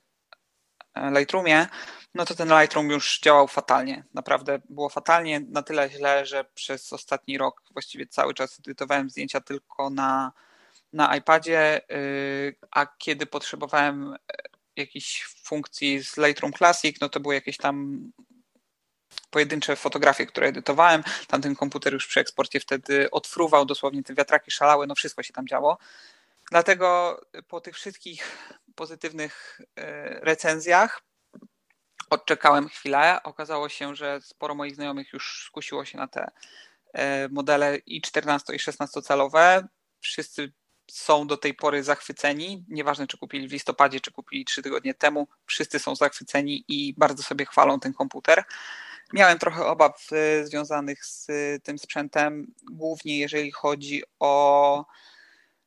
Lightroomie, no to ten Lightroom już działał fatalnie. Naprawdę było fatalnie, na tyle źle, że przez ostatni rok właściwie cały czas edytowałem zdjęcia tylko na na iPadzie, y, a kiedy potrzebowałem e, jakiejś funkcji z Lightroom Classic, no to były jakieś tam pojedyncze fotografie, które edytowałem. Tamten komputer już przy eksporcie wtedy odfruwał, dosłownie te wiatraki szalały, no wszystko się tam działo. Dlatego po tych wszystkich pozytywnych e, recenzjach odczekałem chwilę. Okazało się, że sporo moich znajomych już skusiło się na te e, modele i 14 i 16 calowe. Wszyscy są do tej pory zachwyceni. Nieważne, czy kupili w listopadzie, czy kupili trzy tygodnie temu, wszyscy są zachwyceni i bardzo sobie chwalą ten komputer. Miałem trochę obaw y, związanych z tym sprzętem, głównie jeżeli chodzi o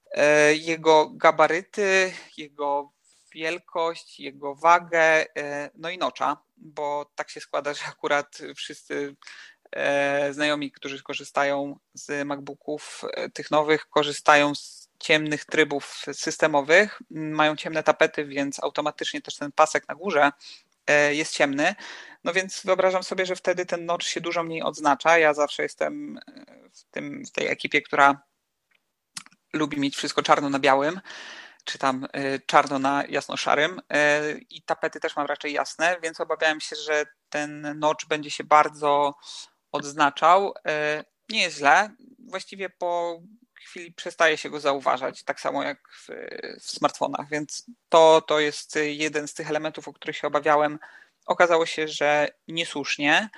y, jego gabaryty, jego wielkość, jego wagę, y, no i nocza, bo tak się składa, [LAUGHS] że akurat wszyscy znajomi, którzy korzystają z MacBooków tych nowych, korzystają z ciemnych trybów systemowych, mają ciemne tapety, więc automatycznie też ten pasek na górze jest ciemny. No więc wyobrażam sobie, że wtedy ten notch się dużo mniej odznacza. Ja zawsze jestem e, w, tym, w tej ekipie, która lubi mieć wszystko czarno na białym, czy tam e, czarno na jasno-szarym i tapety też mam raczej jasne, więc obawiałem się, że ten notch będzie się bardzo odznaczał. Nie jest źle. Właściwie po chwili przestaje się go zauważać, tak samo jak w, w smartfonach, więc to, to jest jeden z tych elementów, o których się obawiałem. Okazało się, że niesłusznie.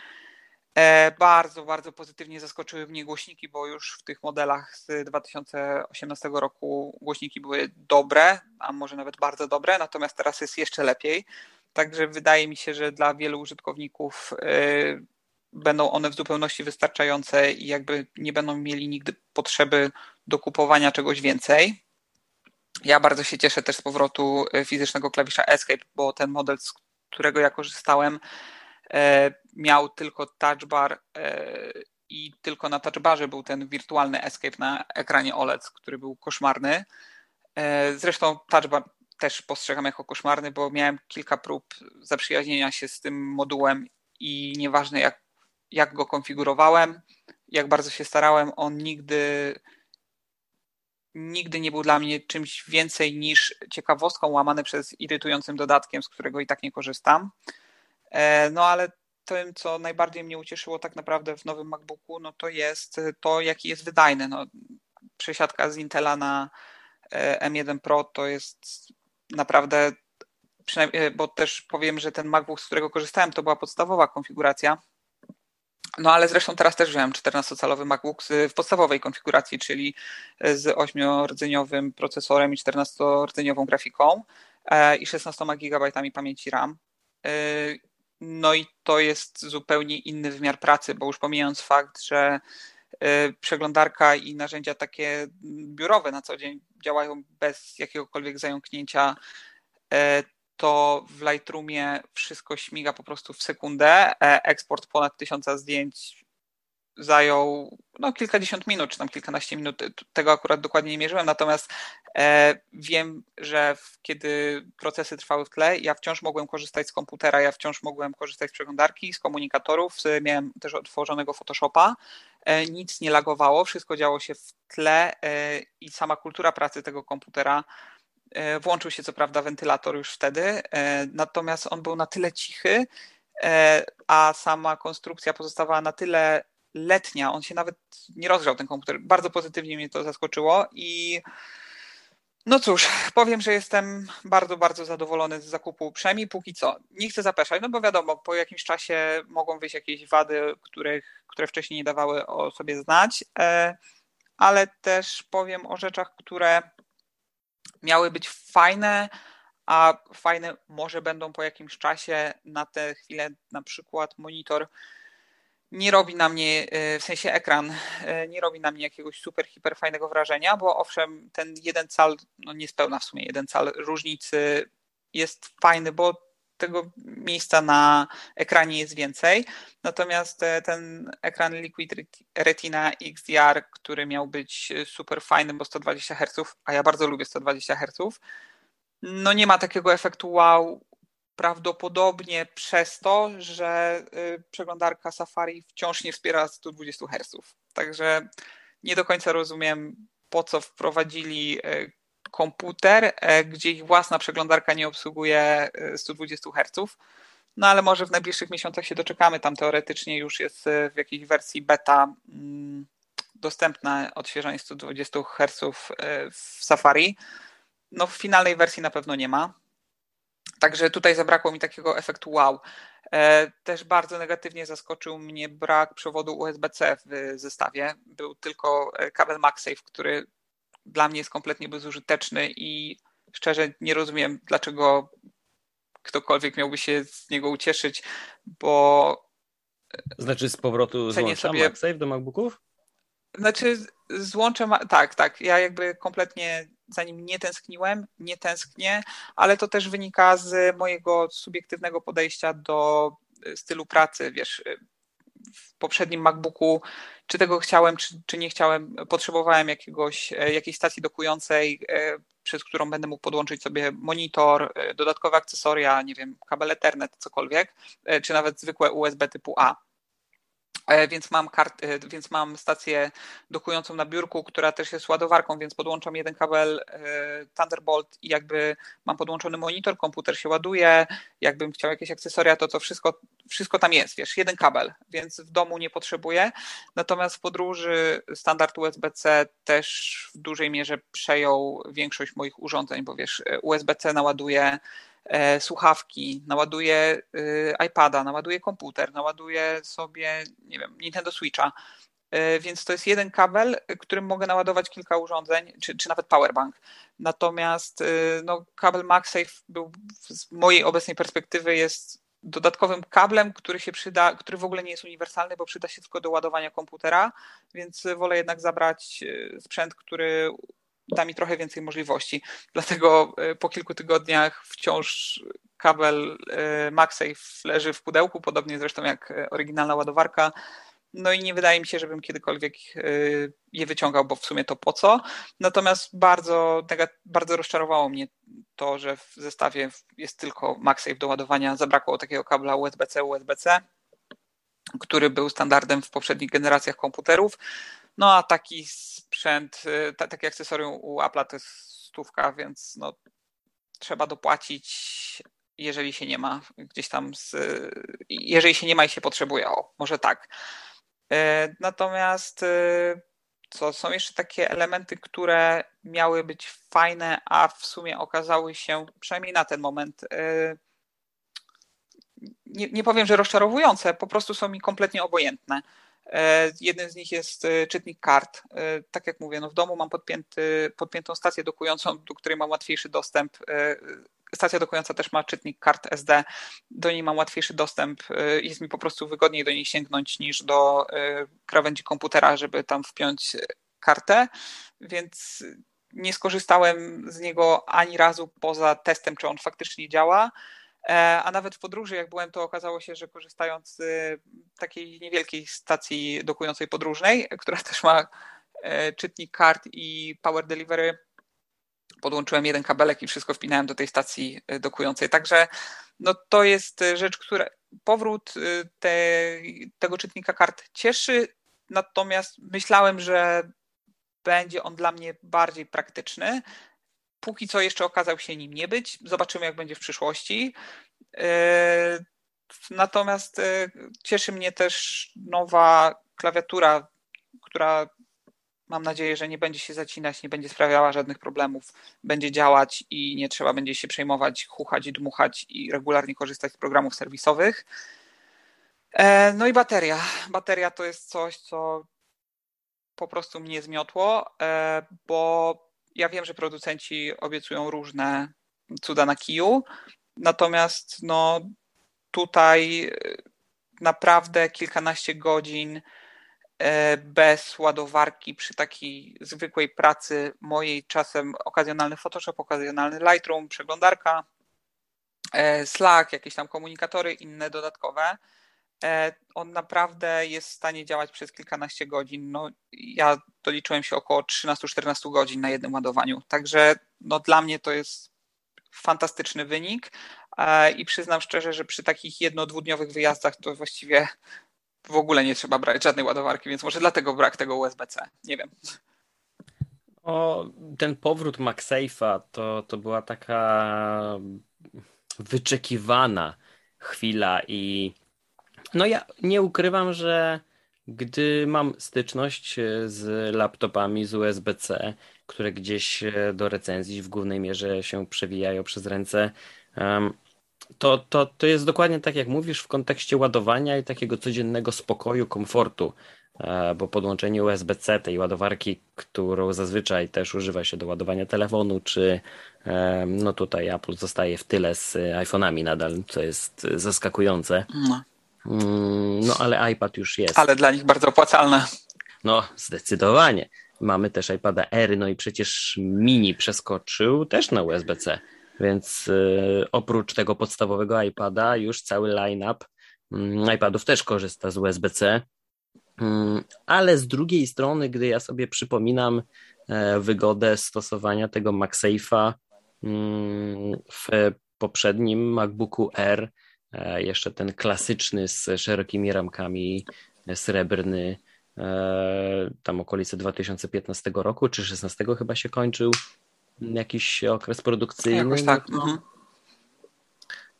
E, bardzo, bardzo pozytywnie zaskoczyły mnie głośniki, bo już w tych modelach z 2018 roku głośniki były dobre, a może nawet bardzo dobre, natomiast teraz jest jeszcze lepiej. Także wydaje mi się, że dla wielu użytkowników e, będą one w zupełności wystarczające i jakby nie będą mieli nigdy potrzeby do kupowania czegoś więcej. Ja bardzo się cieszę też z powrotu fizycznego klawisza Escape, bo ten model, którego ja korzystałem, miał tylko touch bar i tylko na touchbarze był ten wirtualny escape na ekranie OLED, który był koszmarny. Zresztą touchbar też postrzegam jako koszmarny, bo miałem kilka prób zaprzyjaźnienia się z tym modułem i nieważne jak, jak go konfigurowałem, jak bardzo się starałem, on nigdy nigdy nie był dla mnie czymś więcej niż ciekawostką łamane przez irytującym dodatkiem, z którego i tak nie korzystam. E, no ale tym, co najbardziej mnie ucieszyło tak naprawdę w nowym MacBooku, no to jest to, jaki jest wydajny. No, przesiadka z Intela na e, M1 Pro to jest naprawdę, e, bo też powiem, że ten MacBook, z którego korzystałem, to była podstawowa konfiguracja. No ale zresztą teraz też wziąłem 14-calowy MacBook w podstawowej konfiguracji, czyli z 8-rdzeniowym procesorem i 14-rdzeniową grafiką i 16 GB pamięci RAM. No i to jest zupełnie inny wymiar pracy, bo już pomijając fakt, że y, przeglądarka i narzędzia takie biurowe na co dzień działają bez jakiegokolwiek zająknięcia, to w Lightroomie wszystko śmiga po prostu w sekundę. E, eksport ponad tysiąca zdjęć zajął no, kilkadziesiąt minut, czy tam kilkanaście minut. Tego akurat dokładnie nie mierzyłem, natomiast e, wiem, że w, kiedy procesy trwały w tle, ja wciąż mogłem korzystać z komputera, ja wciąż mogłem korzystać z przeglądarki, z komunikatorów, miałem też otworzonego Photoshopa. E, nic nie lagowało, wszystko działo się w tle e, i sama kultura pracy tego komputera Włączył się co prawda wentylator już wtedy, e, natomiast on był na tyle cichy, e, a sama konstrukcja pozostawała na tyle letnia, on się nawet nie rozgrzał ten komputer. Bardzo pozytywnie mnie to zaskoczyło i no cóż, powiem, że jestem bardzo, bardzo zadowolony z zakupu, przynajmniej póki co. Nie chcę zapeszać, no bo wiadomo, po jakimś czasie mogą wyjść jakieś wady, których, które wcześniej nie dawały o sobie znać, e, ale też powiem o rzeczach, które miały być fajne, a fajne może będą po jakimś czasie. Na tę chwilę na przykład monitor nie robi na mnie, e, w sensie ekran, e, nie robi na mnie jakiegoś super, hiper fajnego wrażenia, bo owszem, ten jeden cal, no niespełna w sumie jeden cal różnicy jest fajny, bo tego miejsca na ekranie jest więcej. Natomiast e, ten ekran Liquid Retina XDR, który miał być super fajny, bo 120 Hz, a ja bardzo lubię 120 Hz, no nie ma takiego efektu wow, prawdopodobnie przez to, że y, przeglądarka Safari wciąż nie wspiera 120 Hz. Także nie do końca rozumiem, po co wprowadzili komputer, y, gdzie ich własna przeglądarka nie obsługuje 120 Hz. No ale może w najbliższych miesiącach się doczekamy. Tam teoretycznie już jest w jakiejś wersji beta mm, dostępne odświeżanie 120 Hz w Safari. No w finalnej wersji na pewno nie ma. Także tutaj zabrakło mi takiego efektu wow. E, też bardzo negatywnie zaskoczył mnie brak przewodu USB-C w zestawie. Był tylko e, kabel MagSafe, który dla mnie jest kompletnie bezużyteczny i szczerze nie rozumiem, dlaczego ktokolwiek miałby się z niego ucieszyć, bo. Znaczy z powrotu złącza sobie... MagSafe do MacBooków? Znaczy złączę, tak, tak. Ja jakby kompletnie za nim nie tęskniłem, nie tęsknię, ale to też wynika z mojego subiektywnego podejścia do e, stylu pracy. Wiesz, e, w poprzednim MacBooku, czy tego chciałem, czy, czy nie chciałem, potrzebowałem jakiegoś, e, jakiejś stacji dokującej, przez którą będę mógł podłączyć sobie monitor, dodatkowe akcesoria, nie wiem, kabel Ethernet, cokolwiek, czy nawet zwykłe USB typu A. E, więc mam, kart, e, więc mam stację dokującą na biurku, która też jest ładowarką, więc podłączam jeden kabel e, Thunderbolt i jakby mam podłączony monitor, komputer się ładuje, jakbym chciał jakieś akcesoria, to to wszystko, wszystko tam jest, wiesz, jeden kabel, więc w domu nie potrzebuję. Natomiast w podróży standard USB-C też w dużej mierze przejął większość moich urządzeń, bo wiesz, USB-C naładuje słuchawki, naładuję y, iPada, naładuję komputer, naładuję sobie, nie wiem, Nintendo Switcha. E, więc to jest jeden kabel, którym mogę naładować kilka urządzeń, czy, czy nawet powerbank. Natomiast no, kabel MagSafe był z mojej obecnej perspektywy jest dodatkowym kablem, który się przyda, który w ogóle nie jest uniwersalny, bo przyda się tylko do ładowania komputera, więc wolę jednak zabrać sprzęt, który da mi trochę więcej możliwości. Dlatego po kilku tygodniach wciąż kabel MagSafe leży w pudełku, podobnie zresztą jak oryginalna ładowarka. No i nie wydaje mi się, żebym kiedykolwiek je wyciągał, bo w sumie to po co. Natomiast bardzo, bardzo rozczarowało mnie to, że w zestawie jest tylko MagSafe do ładowania. Zabrakło takiego kabla USB-C, USB-C, który był standardem w poprzednich generacjach komputerów. No a taki sprzęt, y, taki akcesorium u Apple'a to jest stówka, więc no, trzeba dopłacić, jeżeli się nie ma gdzieś tam, z, jeżeli się nie ma i się potrzebuje, o, może tak. Y, natomiast y, co są jeszcze takie elementy, które miały być fajne, a w sumie okazały się, przynajmniej na ten moment, y, nie, nie powiem, że rozczarowujące, po prostu są mi kompletnie obojętne. Y, jeden z nich jest y, czytnik kart. Tak jak mówię, no w domu mam podpięty, podpiętą stację dokującą, do której mam łatwiejszy dostęp. Stacja dokująca też ma czytnik kart SD, do niej mam łatwiejszy dostęp. Jest mi po prostu wygodniej do niej sięgnąć niż do krawędzi komputera, żeby tam wpiąć kartę, więc nie skorzystałem z niego ani razu poza testem, czy on faktycznie działa. E, a nawet w podróży, jak byłem, to okazało się, że korzystając z takiej niewielkiej stacji dokującej podróżnej, [LAUGHS] która też ma e, czytnik kart i power delivery, podłączyłem jeden kabelek i wszystko wpinałem do tej stacji e, dokującej. Także no, to jest rzecz, która powrót te, tego czytnika kart cieszy, natomiast myślałem, że będzie on dla mnie bardziej praktyczny. Póki co jeszcze okazał się nim nie być. Zobaczymy, jak będzie w przyszłości. E, natomiast e, cieszy mnie też nowa klawiatura, która mam nadzieję, że nie będzie się zacinać, nie będzie sprawiała żadnych problemów, będzie działać i nie trzeba będzie się przejmować, chuchać dmuchać i regularnie korzystać z programów serwisowych. E, no i bateria. Bateria to jest coś, co po prostu mnie zmiotło, bo ja wiem, że producenci obiecują różne cuda na kiju, natomiast no tutaj e, naprawdę kilkanaście godzin e, bez ładowarki przy takiej zwykłej pracy mojej czasem okazjonalny Photoshop, okazjonalny Lightroom, przeglądarka, Slack, jakieś tam komunikatory inne dodatkowe. E, on naprawdę jest w stanie działać przez kilkanaście godzin. No, ja doliczyłem się około 13-14 godzin na jednym ładowaniu. Także no, dla mnie to jest fantastyczny wynik e, i przyznam szczerze, że przy takich jedno-dwudniowych wyjazdach to właściwie w ogóle nie trzeba brać żadnej ładowarki, więc może dlatego brak tego USB-C. Nie wiem. O, ten powrót MagSafe'a to, to była taka wyczekiwana chwila i no ja nie ukrywam, że gdy mam styczność e, z laptopami z USB-C, które gdzieś e, do recenzji w głównej mierze się przewijają przez ręce, to, to, to jest dokładnie tak, jak mówisz, w kontekście ładowania i takiego codziennego spokoju, komfortu, e, bo podłączenie USB-C tej ładowarki, którą zazwyczaj też używa się do ładowania telefonu, czy no tutaj Apple zostaje w tyle z iPhone'ami nadal, co jest zaskakujące. No. Mm, no ale iPad już jest. Ale dla nich bardzo opłacalne. No, zdecydowanie. Mamy też iPada R, no i przecież mini przeskoczył też na USB-C. Więc y, oprócz tego podstawowego iPada, już cały line-up y, iPadów też korzysta z USB-C. Y, ale z drugiej strony, gdy ja sobie przypominam y, wygodę stosowania tego MagSafe'a mm, w poprzednim MacBooku R, E, jeszcze ten klasyczny z szerokimi ramkami, srebrny, e, tam okolice 2015 roku czy 16 chyba się kończył jakiś okres produkcyjny. Jakoś tak. No mhm.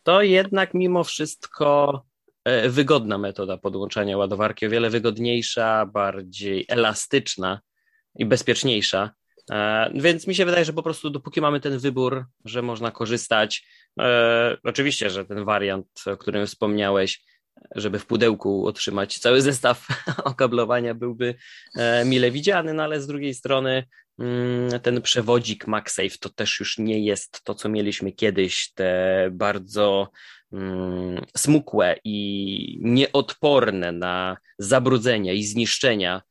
To jednak mimo wszystko e, wygodna metoda podłączania ładowarki, o wiele wygodniejsza, bardziej elastyczna i bezpieczniejsza. Więc mi się wydaje, że po prostu dopóki mamy ten wybór, że można korzystać E, oczywiście, że ten wariant, o którym wspomniałeś, żeby w pudełku otrzymać cały zestaw [LAUGHS] okablowania byłby e, mile widziany, no ale z drugiej strony mm, ten przewodzik MagSafe to też już nie jest to, co mieliśmy kiedyś, te bardzo mm, smukłe i nieodporne na zabrudzenia i zniszczenia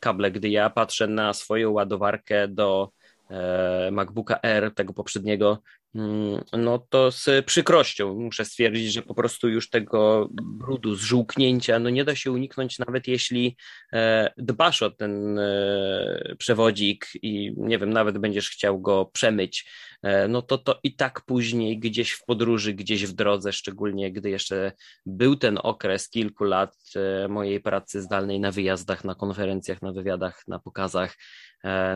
kable. Gdy ja patrzę na swoją ładowarkę do MacBooka R, tego poprzedniego, no to z przykrością muszę stwierdzić, że po prostu już tego brudu, zżółknięcia, no nie da się uniknąć, nawet jeśli e, dbasz o ten e, przewodzik i nie wiem, nawet będziesz chciał go przemyć, e, no to to i tak później gdzieś w podróży, gdzieś w drodze, szczególnie gdy jeszcze był ten okres kilku lat mojej pracy zdalnej na wyjazdach, na konferencjach, na wywiadach, na pokazach,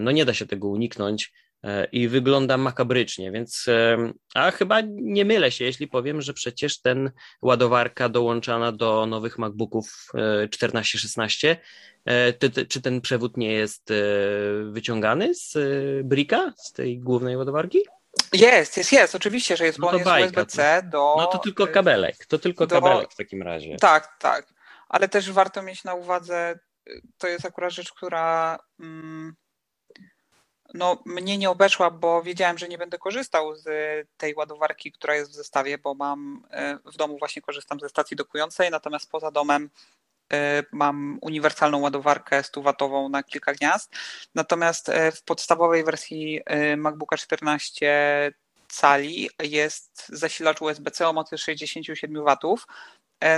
no nie da się tego uniknąć. E, i wygląda makabrycznie, więc e, a chyba nie mylę się, jeśli powiem, że przecież ten ładowarka dołączana do nowych MacBooków 14-16, e, czy ten przewód nie jest wyciągany z brika, z tej głównej ładowarki? Jest, jest, jest, oczywiście, że jest, no bo jest USB-C do... No to tylko kabelek, to tylko do... kabelek w takim razie. Tak, tak, ale też warto mieć na uwadze, to jest akurat rzecz, która... Mm, no, mnie nie obeszła, bo wiedziałem, że nie będę korzystał z tej ładowarki, która jest w zestawie, bo mam e, w domu właśnie korzystam ze stacji dokującej, natomiast poza domem e, mam uniwersalną ładowarkę 100-watową na kilka gniazd. Natomiast e, w podstawowej wersji MacBooka 14 cali jest zasilacz USB-C o mocy 67 watów.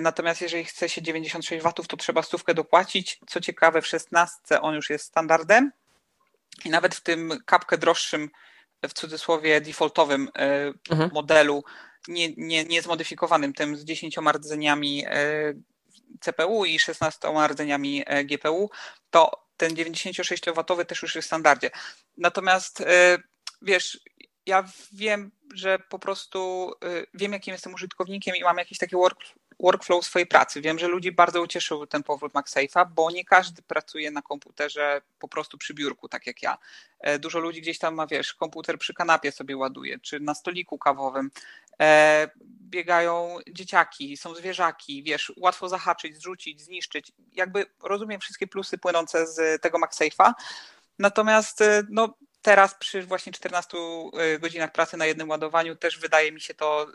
Natomiast jeżeli chce się 96 watów, to trzeba stówkę dopłacić. Co ciekawe, w 16 on już jest standardem i nawet w tym kapkę droższym, w cudzysłowie defaultowym e, mhm. modelu, nie, nie, nie zmodyfikowanym, tym z 10 rdzeniami e, CPU i 16 rdzeniami e, GPU, to ten 96W też już jest w standardzie. Natomiast wiesz, ja wiem, że po prostu wiem, jakim jestem użytkownikiem i mam jakiś taki work, workflow swojej pracy. Wiem, że ludzi bardzo ucieszył ten powrót MagSafe'a, bo nie każdy pracuje na komputerze po prostu przy biurku, tak jak ja. E, dużo ludzi gdzieś tam ma, wiesz, komputer przy kanapie sobie ładuje, czy na stoliku kawowym. E, biegają dzieciaki, są zwierzaki, wiesz, łatwo zahaczyć, zrzucić, zniszczyć. Jakby rozumiem wszystkie plusy płynące z tego MagSafe'a, natomiast e, no, teraz przy właśnie 14 godzinach pracy na jednym ładowaniu też wydaje mi się to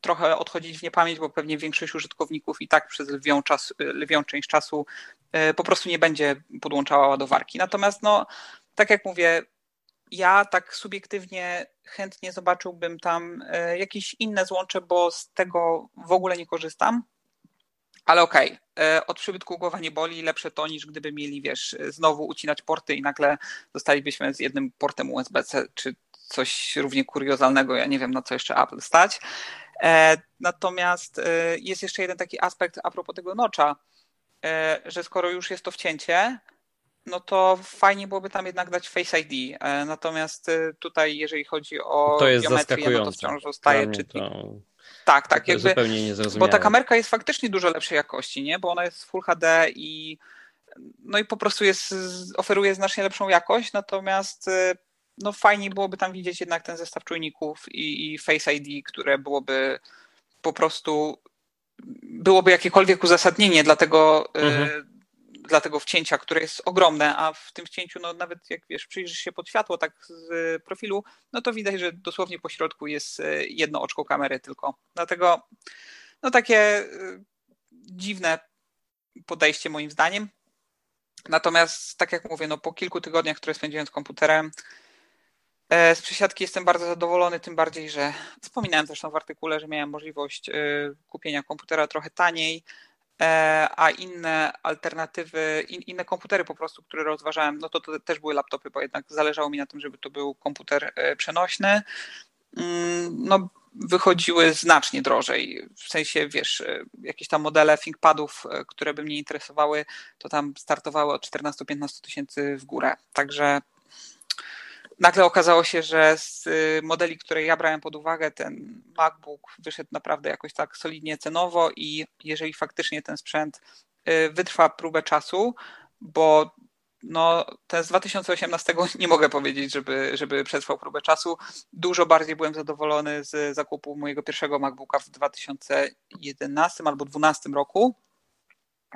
trochę odchodzić w niepamięć, bo pewnie większość użytkowników i tak przez lwią, czas, lwią część czasu e, po prostu nie będzie podłączała ładowarki. Natomiast no, tak jak mówię, ja tak subiektywnie chętnie zobaczyłbym tam e, jakieś inne złącze, bo z tego w ogóle nie korzystam. Ale okej, okay. E, od przybytku głowa nie boli, lepsze to niż gdyby mieli, wiesz, znowu ucinać porty i nagle zostalibyśmy z jednym portem USB-C, czy coś równie kuriozalnego, ja nie wiem na co jeszcze Apple stać. E, natomiast e, jest jeszcze jeden taki aspekt a propos tego nocza, e, że skoro już jest to wcięcie, no to fajnie byłoby tam jednak dać Face ID. Natomiast tutaj, jeżeli chodzi o to jest geometrię, no to wciąż zostaje czytnik. To... Tak, tak, jakby, zupełnie niezrozumiałe. Bo ta kamerka jest faktycznie dużo lepszej jakości, nie? Bo ona jest Full HD i no i po prostu jest, oferuje znacznie lepszą jakość, natomiast no fajniej byłoby tam widzieć jednak ten zestaw czujników i, i Face ID, które byłoby po prostu byłoby jakiekolwiek uzasadnienie dla tego, y, mhm. dla tego wcięcia, które jest ogromne, a w tym wcięciu, no nawet jak wiesz, przyjrzysz się pod światło tak z profilu, no to widać, że dosłownie po środku jest y, jedno oczko kamery tylko. Dlatego no takie y, dziwne podejście moim zdaniem. Natomiast tak jak mówię, no po kilku tygodniach, które spędziłem z komputerem, z przesiadki jestem bardzo zadowolony, tym bardziej, że wspominałem zresztą w artykule, że miałem możliwość e, kupienia komputera trochę taniej, e, a inne alternatywy, inne komputery po prostu, które rozważałem, no to, to też były laptopy, bo jednak zależało mi na tym, żeby to był komputer przenośny. Mm, no, wychodziły znacznie drożej. W sensie, wiesz, jakieś tam modele ThinkPadów, które by mnie interesowały, to tam startowały od 14-15 tysięcy w górę. Także nagle okazało się, że z y, modeli, które ja brałem pod uwagę, ten MacBook wyszedł naprawdę jakoś tak solidnie cenowo i jeżeli faktycznie ten sprzęt y, wytrwa próbę czasu, bo no, ten z 2018 [LAUGHS] nie mogę powiedzieć, żeby, żeby przetrwał próbę czasu. Dużo bardziej byłem zadowolony z zakupu mojego pierwszego MacBooka w 2011 albo 2012 roku.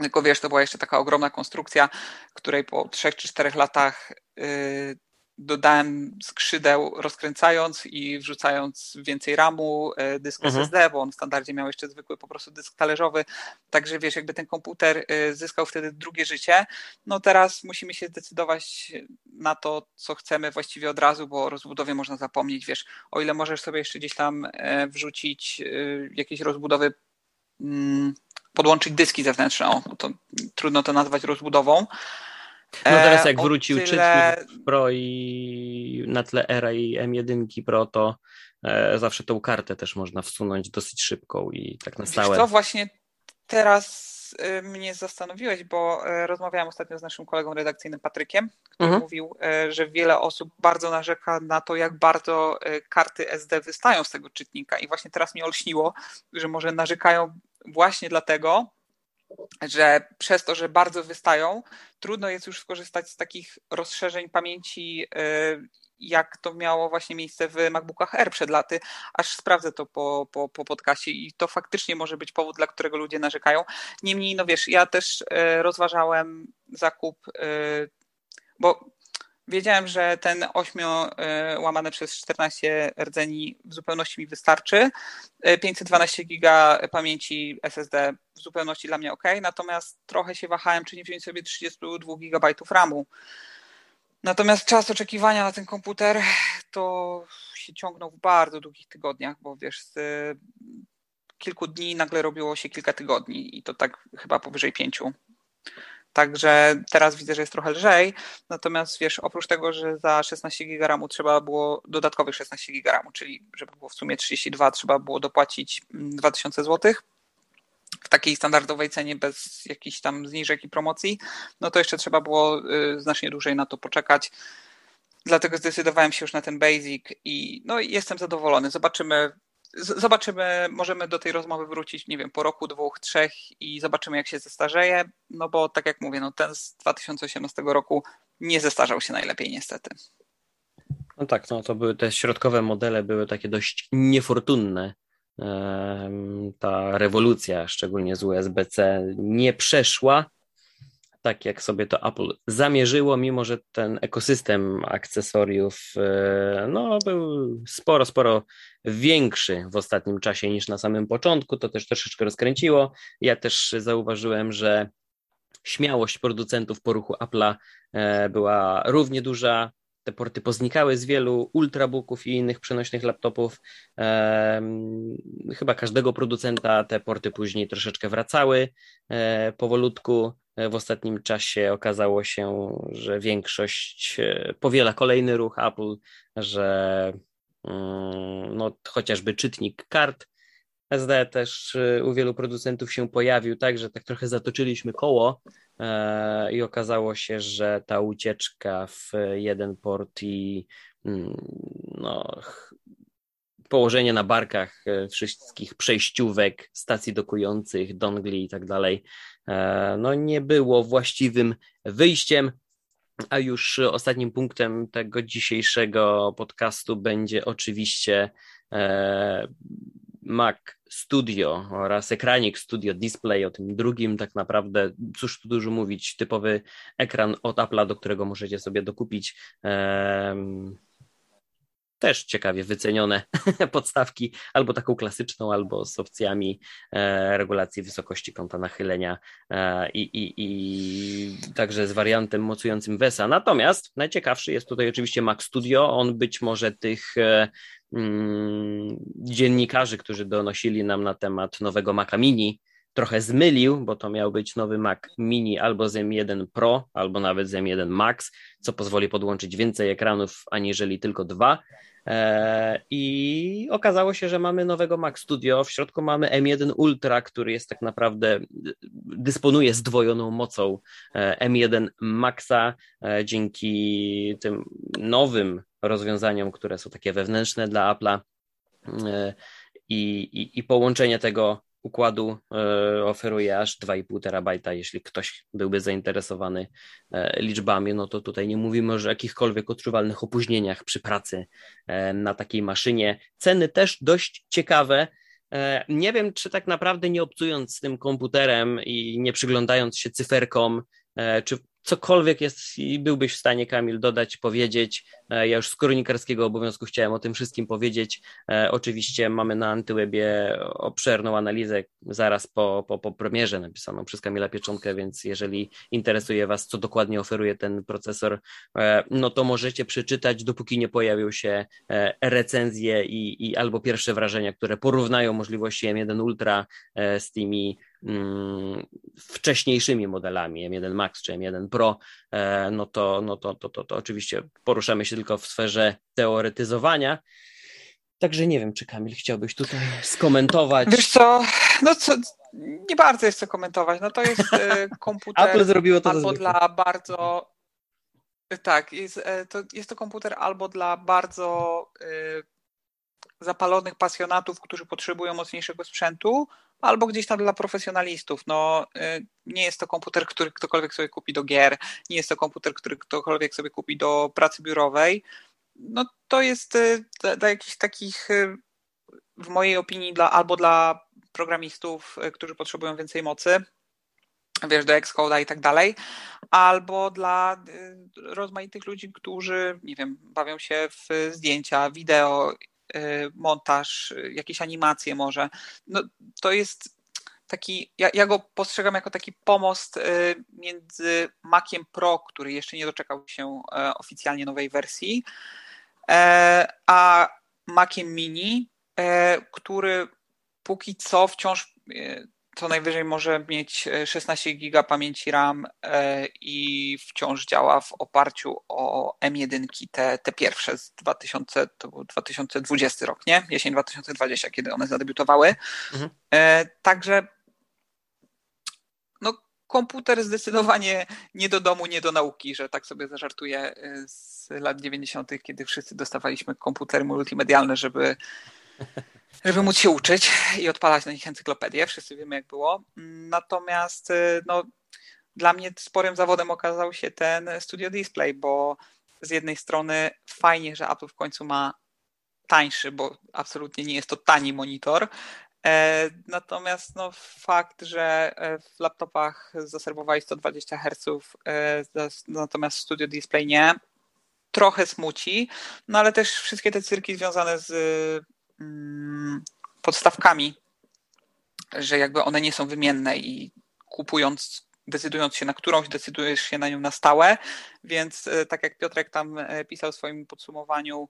Tylko wiesz, to była jeszcze taka ogromna konstrukcja, której po 3 czy 4 latach yy, dodałem skrzydeł rozkręcając i wrzucając więcej RAMu, e, dysk mhm. SSD, bo on w standardzie miał jeszcze zwykły po prostu dysk talerzowy, także wiesz, jakby ten komputer e, zyskał wtedy drugie życie. No teraz musimy się zdecydować na to, co chcemy właściwie od razu, bo o rozbudowie można zapomnieć, wiesz, o ile możesz sobie jeszcze gdzieś tam e, wrzucić jakieś rozbudowy mm, podłączyć dyski zewnętrzne, o, to trudno to nazwać rozbudową, no teraz jak e, wrócił tyle... czytnik Pro i na tle Era i M1 Pro, to e, zawsze tą kartę też można wsunąć dosyć szybką i tak na stałe. Co właśnie teraz e, mnie zastanowiłeś, bo rozmawiałem ostatnio z naszym kolegą redakcyjnym Patrykiem, który mhm. mówił, że wiele osób bardzo narzeka na to, jak bardzo karty SD wystają z tego czytnika i właśnie teraz mi olśniło, że może narzekają właśnie dlatego, że przez to, że bardzo wystają, trudno jest już skorzystać z takich rozszerzeń pamięci, y, jak to miało właśnie miejsce w MacBookach Air przed laty, aż sprawdzę to po, po, po podcaście i to faktycznie może być powód, dla którego ludzie narzekają. Niemniej, no wiesz, ja też y, rozważałem zakup, y, bo Wiedziałem, że ten 8 e, łamane przez 14 rdzeni w zupełności mi wystarczy. 512 e, giga pamięci SSD w zupełności dla mnie ok, natomiast trochę się wahałem, czy nie wziąć sobie 32 GB RAMu. Natomiast czas oczekiwania na ten komputer to się ciągnął w bardzo długich tygodniach, bo wiesz, z kilku dni nagle robiło się kilka tygodni i to tak chyba powyżej pięciu. Także teraz widzę, że jest trochę lżej. Natomiast wiesz, oprócz tego, że za 16 GB trzeba było dodatkowych 16 GB czyli żeby było w sumie 32, trzeba było dopłacić 2000 mm, zł w takiej standardowej cenie bez jakichś tam zniżek i promocji, no to jeszcze trzeba było y, znacznie dłużej na to poczekać. Dlatego zdecydowałem się już na ten basic i no jestem zadowolony. Zobaczymy zobaczymy, możemy do tej rozmowy wrócić, nie wiem, po roku, dwóch, trzech i zobaczymy, jak się zestarzeje, no bo tak jak mówię, no ten z 2018 roku nie zestarzał się najlepiej niestety. No tak, no to były te środkowe modele, były takie dość niefortunne. Ta rewolucja, szczególnie z USB-C, nie przeszła tak, jak sobie to Apple zamierzyło, mimo że ten ekosystem akcesoriów e, no, był sporo, sporo większy w ostatnim czasie niż na samym początku, to też troszeczkę rozkręciło. Ja też zauważyłem, że śmiałość producentów po ruchu Apple'a e, była równie duża. Te porty poznikały z wielu ultrabooków i innych przenośnych laptopów. chyba każdego producenta te porty później troszeczkę wracały e, powolutku. E, w ostatnim czasie okazało się, że większość powiela kolejny ruch Apple, że Mm, no, chociażby czytnik kart SD też y, u wielu producentów się pojawił, tak, że tak trochę zatoczyliśmy koło e, i okazało się, że ta ucieczka w jeden port i mm, no, położenie na barkach e, wszystkich przejściówek, stacji dokujących, dongli i tak dalej, e, no nie było właściwym wyjściem. A już ostatnim punktem tego dzisiejszego podcastu będzie oczywiście e, Mac Studio oraz ekranik Studio Display, o tym drugim tak naprawdę, cóż tu dużo mówić, typowy ekran od Apple'a, do którego możecie sobie dokupić też ciekawie wycenione [LAUGHS] podstawki, albo taką klasyczną, albo z opcjami e, regulacji wysokości kąta nachylenia e, i, i, i także z wariantem mocującym VESA. Natomiast najciekawszy jest tutaj oczywiście Mac Studio. On być może tych e, mm, dziennikarzy, którzy donosili nam na temat nowego Maca Mini, trochę zmylił, bo to miał być nowy Mac Mini albo z M1 Pro, albo nawet z M1 Max, co pozwoli podłączyć więcej ekranów aniżeli tylko dwa. E, I okazało się, że mamy nowego Mac Studio. W środku mamy M1 Ultra, który jest tak naprawdę, dysponuje zdwojoną mocą e, M1 Maxa e, dzięki tym nowym rozwiązaniom, które są takie wewnętrzne dla Apple'a. I, i, i połączenie tego układu e, oferuje aż 2,5 terabajta. Jeśli ktoś byłby zainteresowany e, liczbami, no to tutaj nie mówimy o jakichkolwiek odczuwalnych opóźnieniach przy pracy e, na takiej maszynie. Ceny też dość ciekawe. Nie wiem, czy tak naprawdę nie obcując z tym komputerem i nie przyglądając się cyferkom, czy cokolwiek jest i byłbyś w stanie, Kamil, dodać, powiedzieć. E, ja już z kronikarskiego obowiązku chciałem o tym wszystkim powiedzieć. E, oczywiście mamy na Antywebie obszerną analizę zaraz po, po, po premierze napisaną przez Kamila Pieczonkę, więc jeżeli interesuje Was, co dokładnie oferuje ten procesor, e, no to możecie przeczytać, dopóki nie pojawią się recenzje i, i albo pierwsze wrażenia, które porównają możliwości M1 Ultra z tymi wcześniejszymi modelami M1 Max czy M1 Pro, e, no to, no to, to, to, to oczywiście poruszamy się tylko w sferze teoretyzowania. Także nie wiem, czy Kamil chciałbyś tutaj skomentować. Wiesz co, no co, nie bardzo jest co komentować. No to jest e, [LAUGHS] komputer Apple zrobiło to albo dla bardzo tak, jest e, to, jest to komputer albo dla bardzo zapalonych pasjonatów, którzy potrzebują mocniejszego sprzętu, albo gdzieś tam dla profesjonalistów. No, y, nie jest to komputer, który ktokolwiek sobie kupi do gier, nie jest to komputer, który ktokolwiek sobie kupi do pracy biurowej. No, to jest y, dla, jakichś takich, y, w mojej opinii, dla, albo dla programistów, którzy potrzebują więcej mocy, wiesz, do Xcode'a i tak dalej, albo dla rozmaitych ludzi, którzy, nie wiem, bawią się w zdjęcia, wideo montaż, y, jakieś animacje może. No, to jest taki, ja, ja, go postrzegam jako taki pomost y, między Maciem Pro, który jeszcze nie doczekał się e, oficjalnie nowej wersji, e, a Maciem Mini, e, który póki co wciąż co najwyżej może mieć 16 e, giga pamięci RAM e, i wciąż działa w oparciu o M1 te, te pierwsze z 2000, to był 2020 rok, nie? Jesień 2020, kiedy one zadebiutowały. Mhm. E, także no, komputer zdecydowanie nie do domu, nie do nauki, że tak sobie zażartuję z lat 90., kiedy wszyscy dostawaliśmy komputery multimedialne, żeby [LAUGHS] żeby móc się uczyć i odpalać na nich encyklopedię. Wszyscy wiemy, jak było. Natomiast y, no, dla mnie sporym zawodem okazał się ten Studio Display, bo z jednej strony fajnie, że Apple w końcu ma tańszy, bo absolutnie nie jest to tani monitor. E, natomiast no, fakt, że e, w laptopach zaserwowali 120 Hz, e, natomiast Studio Display nie, trochę smuci, no ale też wszystkie te cyrki związane z podstawkami, że jakby one nie są wymienne i kupując, decydując się na którąś, decydujesz się na nią na stałe, więc e, tak jak Piotrek tam e, pisał w swoim podsumowaniu,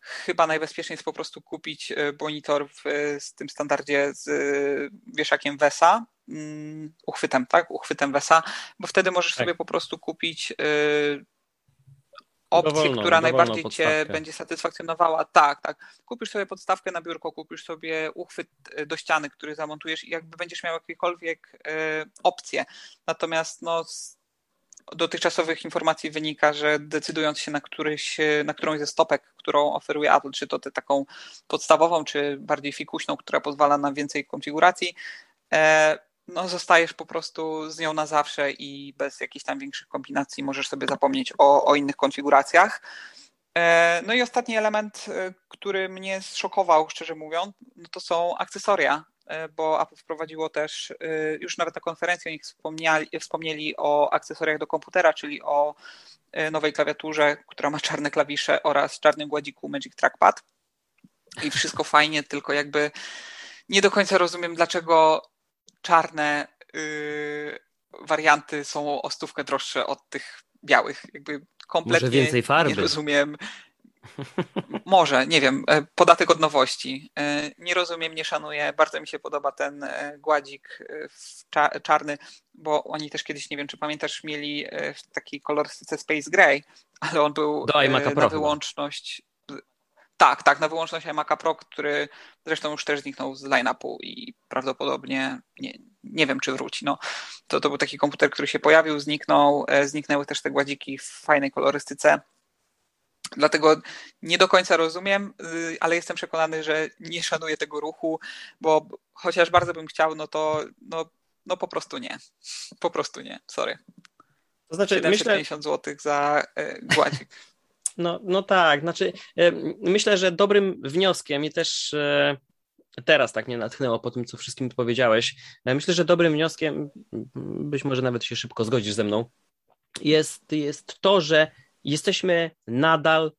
chyba najbezpieczniej jest po prostu kupić e, monitor w, z tym standardzie z wieszakiem WESA, mm, uchwytem, tak? Uchwytem WESA, bo wtedy możesz tak. sobie po prostu kupić opcję, dowolną, która najbardziej cię będzie satysfakcjonowała. Tak, tak. Kupisz sobie podstawkę na biurko, kupisz sobie uchwyt e, do ściany, który zamontujesz i jakby będziesz miał jakiekolwiek e, opcje. Natomiast no, z dotychczasowych informacji wynika, że decydując się na, któryś, e, na którąś ze stopek, którą oferuje Apple, czy to tę taką podstawową, czy bardziej fikuśną, która pozwala na więcej konfiguracji, e, no, zostajesz po prostu z nią na zawsze i bez jakichś tam większych kombinacji możesz sobie zapomnieć o, o innych konfiguracjach. E, no i ostatni element, e, który mnie zszokował, szczerze mówiąc, no to są akcesoria, e, bo Apple wprowadziło też, już nawet na konferencji o nich wspomnieli, wspomnieli o akcesoriach do komputera, czyli o nowej klawiaturze, która ma czarne klawisze oraz czarnym gładziku Magic Trackpad. I wszystko fajnie, tylko jakby nie do końca rozumiem, dlaczego czarne yy, warianty są o stówkę droższe od tych białych. Jakby kompletnie Może więcej farby. nie rozumiem. Może, nie wiem, e, podatek od nowości. E, nie rozumiem, nie szanuję. Bardzo mi się podoba ten e, gładzik czarny, bo oni też kiedyś, nie wiem, czy pamiętasz, mieli w takiej kolorystyce Space Gray, ale on był na wyłączność tak, tak, na wyłączność iMac'a Pro, który zresztą już też zniknął z line-upu i prawdopodobnie nie, nie wiem, czy wróci. No, to, to był taki komputer, który się pojawił, zniknął, e, zniknęły też te gładziki w fajnej kolorystyce. Dlatego nie do końca rozumiem, y, ale jestem przekonany, że nie szanuję tego ruchu, bo chociaż bardzo bym chciał, no to no, no po prostu nie. Po prostu nie, sorry. To znaczy, 750 myślę... zł za e, gładzik. [LAUGHS] No, no tak, znaczy e, myślę, że dobrym wnioskiem i też e, teraz tak mnie natchnęło po tym, co wszystkim powiedziałeś, e, myślę, że dobrym wnioskiem, być może nawet się szybko zgodzisz ze mną, jest, jest to, że jesteśmy nadal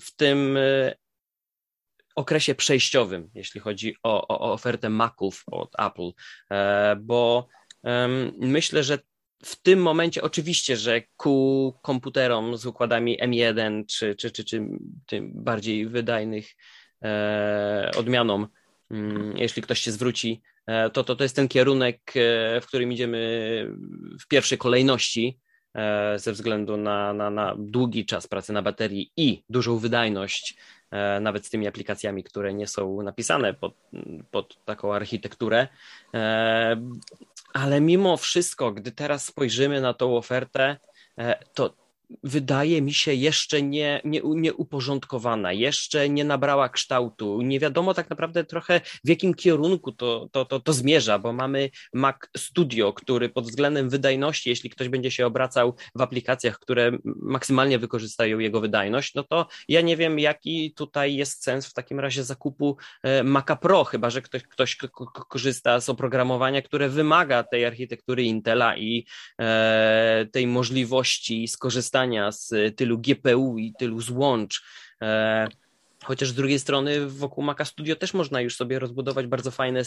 w tym okresie przejściowym, jeśli chodzi o, o, o ofertę Maców od Apple, bo myślę, że w tym momencie oczywiście, że ku komputerom z układami M1 czy, czy, czy, czy tym bardziej wydajnych e, odmianom, mm, jeśli ktoś się zwróci, e, to, to to jest ten kierunek, e, w którym idziemy w pierwszej kolejności e, ze względu na, na, na długi czas pracy na baterii i dużą wydajność, e, nawet z tymi aplikacjami, które nie są napisane pod, pod taką architekturę. Ale mimo wszystko, gdy teraz spojrzymy na tą ofertę, e, to wydaje mi się jeszcze nie, nie, nieuporządkowana, jeszcze nie nabrała kształtu. Nie wiadomo tak naprawdę trochę w jakim kierunku to, to, to, to zmierza, bo mamy Mac Studio, który pod względem wydajności, jeśli ktoś będzie się obracał w aplikacjach, które maksymalnie wykorzystają jego wydajność, no to ja nie wiem, jaki tutaj jest sens w takim razie zakupu e, Maca Pro, chyba że ktoś, ktoś korzysta z oprogramowania, które wymaga tej architektury Intela i e, tej możliwości skorzystania z tylu GPU i tylu złącz. E, chociaż z drugiej strony wokół Maca Studio też można już sobie rozbudować bardzo fajne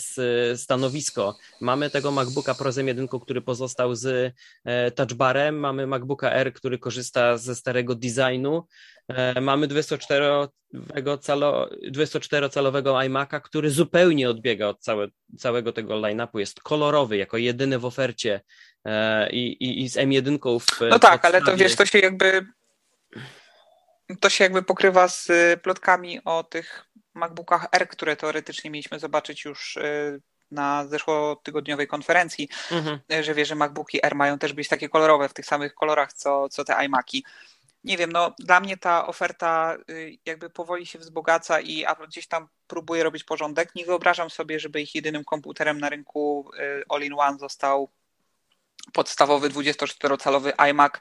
stanowisko. Mamy tego MacBooka Pro z M1, który pozostał z e, touchbarem, mamy MacBooka R, który korzysta ze starego designu, e, mamy 24-calowego iMac'a, który zupełnie odbiega od całe, całego tego line-upu, jest kolorowy, jako jedyny w ofercie i, i, i z M1 w. No tak, ale to wiesz, to się jakby. To się jakby pokrywa z y, plotkami o tych MacBookach R, które teoretycznie mieliśmy zobaczyć już y, na zeszłotygodniowej konferencji, mhm. Y, że wie, że MacBooki R mają też być takie kolorowe, w tych samych kolorach, co, co te iMaki. Nie wiem, no dla mnie ta oferta jakby powoli się wzbogaca i Apple gdzieś tam próbuje robić porządek. Nie wyobrażam sobie, żeby ich jedynym komputerem na rynku all-in-one został podstawowy 24-calowy iMac.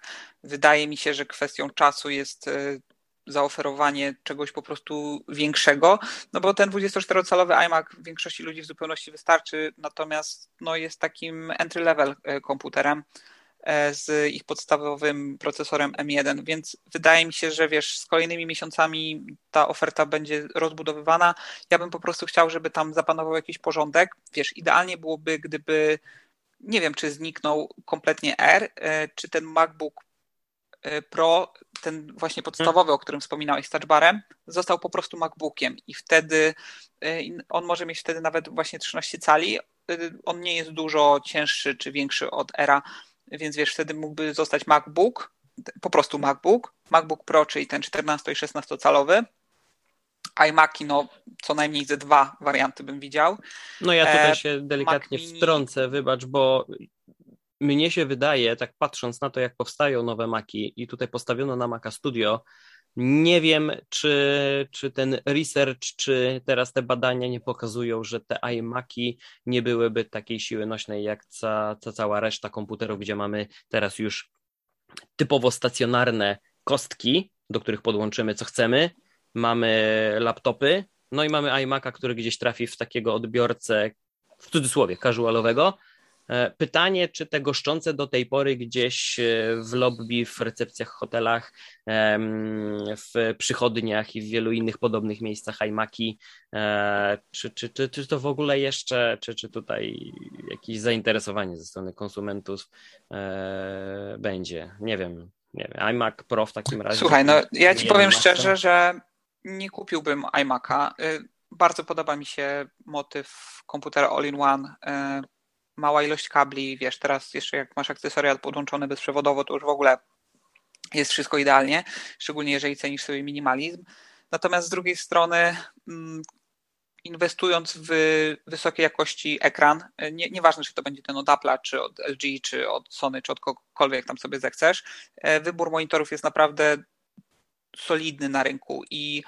Wydaje mi się, że kwestią czasu jest e, zaoferowanie czegoś po prostu większego, no bo ten 24-calowy iMac większości ludzi w zupełności wystarczy, natomiast no, jest takim entry-level e, komputerem e, z ich podstawowym procesorem M1, więc wydaje mi się, że wiesz, z kolejnymi miesiącami ta oferta będzie rozbudowywana. Ja bym po prostu chciał, żeby tam zapanował jakiś porządek. Wiesz, idealnie byłoby, gdyby nie wiem, czy zniknął kompletnie R, e, czy ten MacBook e, Pro, ten właśnie podstawowy, o którym wspominałeś z został po prostu MacBookiem i wtedy e, on może mieć wtedy nawet właśnie 13 cali. On nie jest dużo cięższy czy większy od Era, więc wiesz, wtedy mógłby zostać MacBook, po prostu MacBook, MacBook Pro, czyli ten 14 i 16 calowy iMaki, no co najmniej ze dwa warianty bym widział. No ja tutaj e, się delikatnie Mac wtrącę, wybacz, bo mnie się wydaje, tak patrząc na to, jak powstają nowe Maki i tutaj postawiono na Maca Studio, nie wiem, czy, czy ten research, czy teraz te badania nie pokazują, że te iMaki nie byłyby takiej siły nośnej jak ca, ca cała reszta komputerów, gdzie mamy teraz już typowo stacjonarne kostki, do których podłączymy co chcemy, mamy laptopy, no i mamy iMac'a, który gdzieś trafi w takiego odbiorcę, w cudzysłowie, casualowego. E, pytanie, czy te goszczące do tej pory gdzieś e, w lobby, w recepcjach, hotelach, w przychodniach i w wielu innych podobnych miejscach iMaki, e, czy, czy, czy, czy to w ogóle jeszcze, czy, czy tutaj jakieś zainteresowanie ze strony konsumentów będzie? Nie wiem, nie wiem. iMac Pro w takim razie. Słuchaj, no ja ci powiem szczerze, że nie kupiłbym iMac'a. Y, bardzo podoba mi się motyw komputera all-in-one. Y, mała ilość kabli, wiesz, teraz jeszcze jak masz akcesoriat podłączony bezprzewodowo, to już w ogóle jest wszystko idealnie, szczególnie jeżeli cenisz sobie minimalizm. Natomiast z drugiej strony mm, inwestując w wysokiej jakości ekran, y, nie, nieważne czy to będzie ten od Apple'a, czy od LG, czy od Sony, czy od kogokolwiek tam sobie zechcesz, wybór monitorów jest naprawdę solidny na rynku i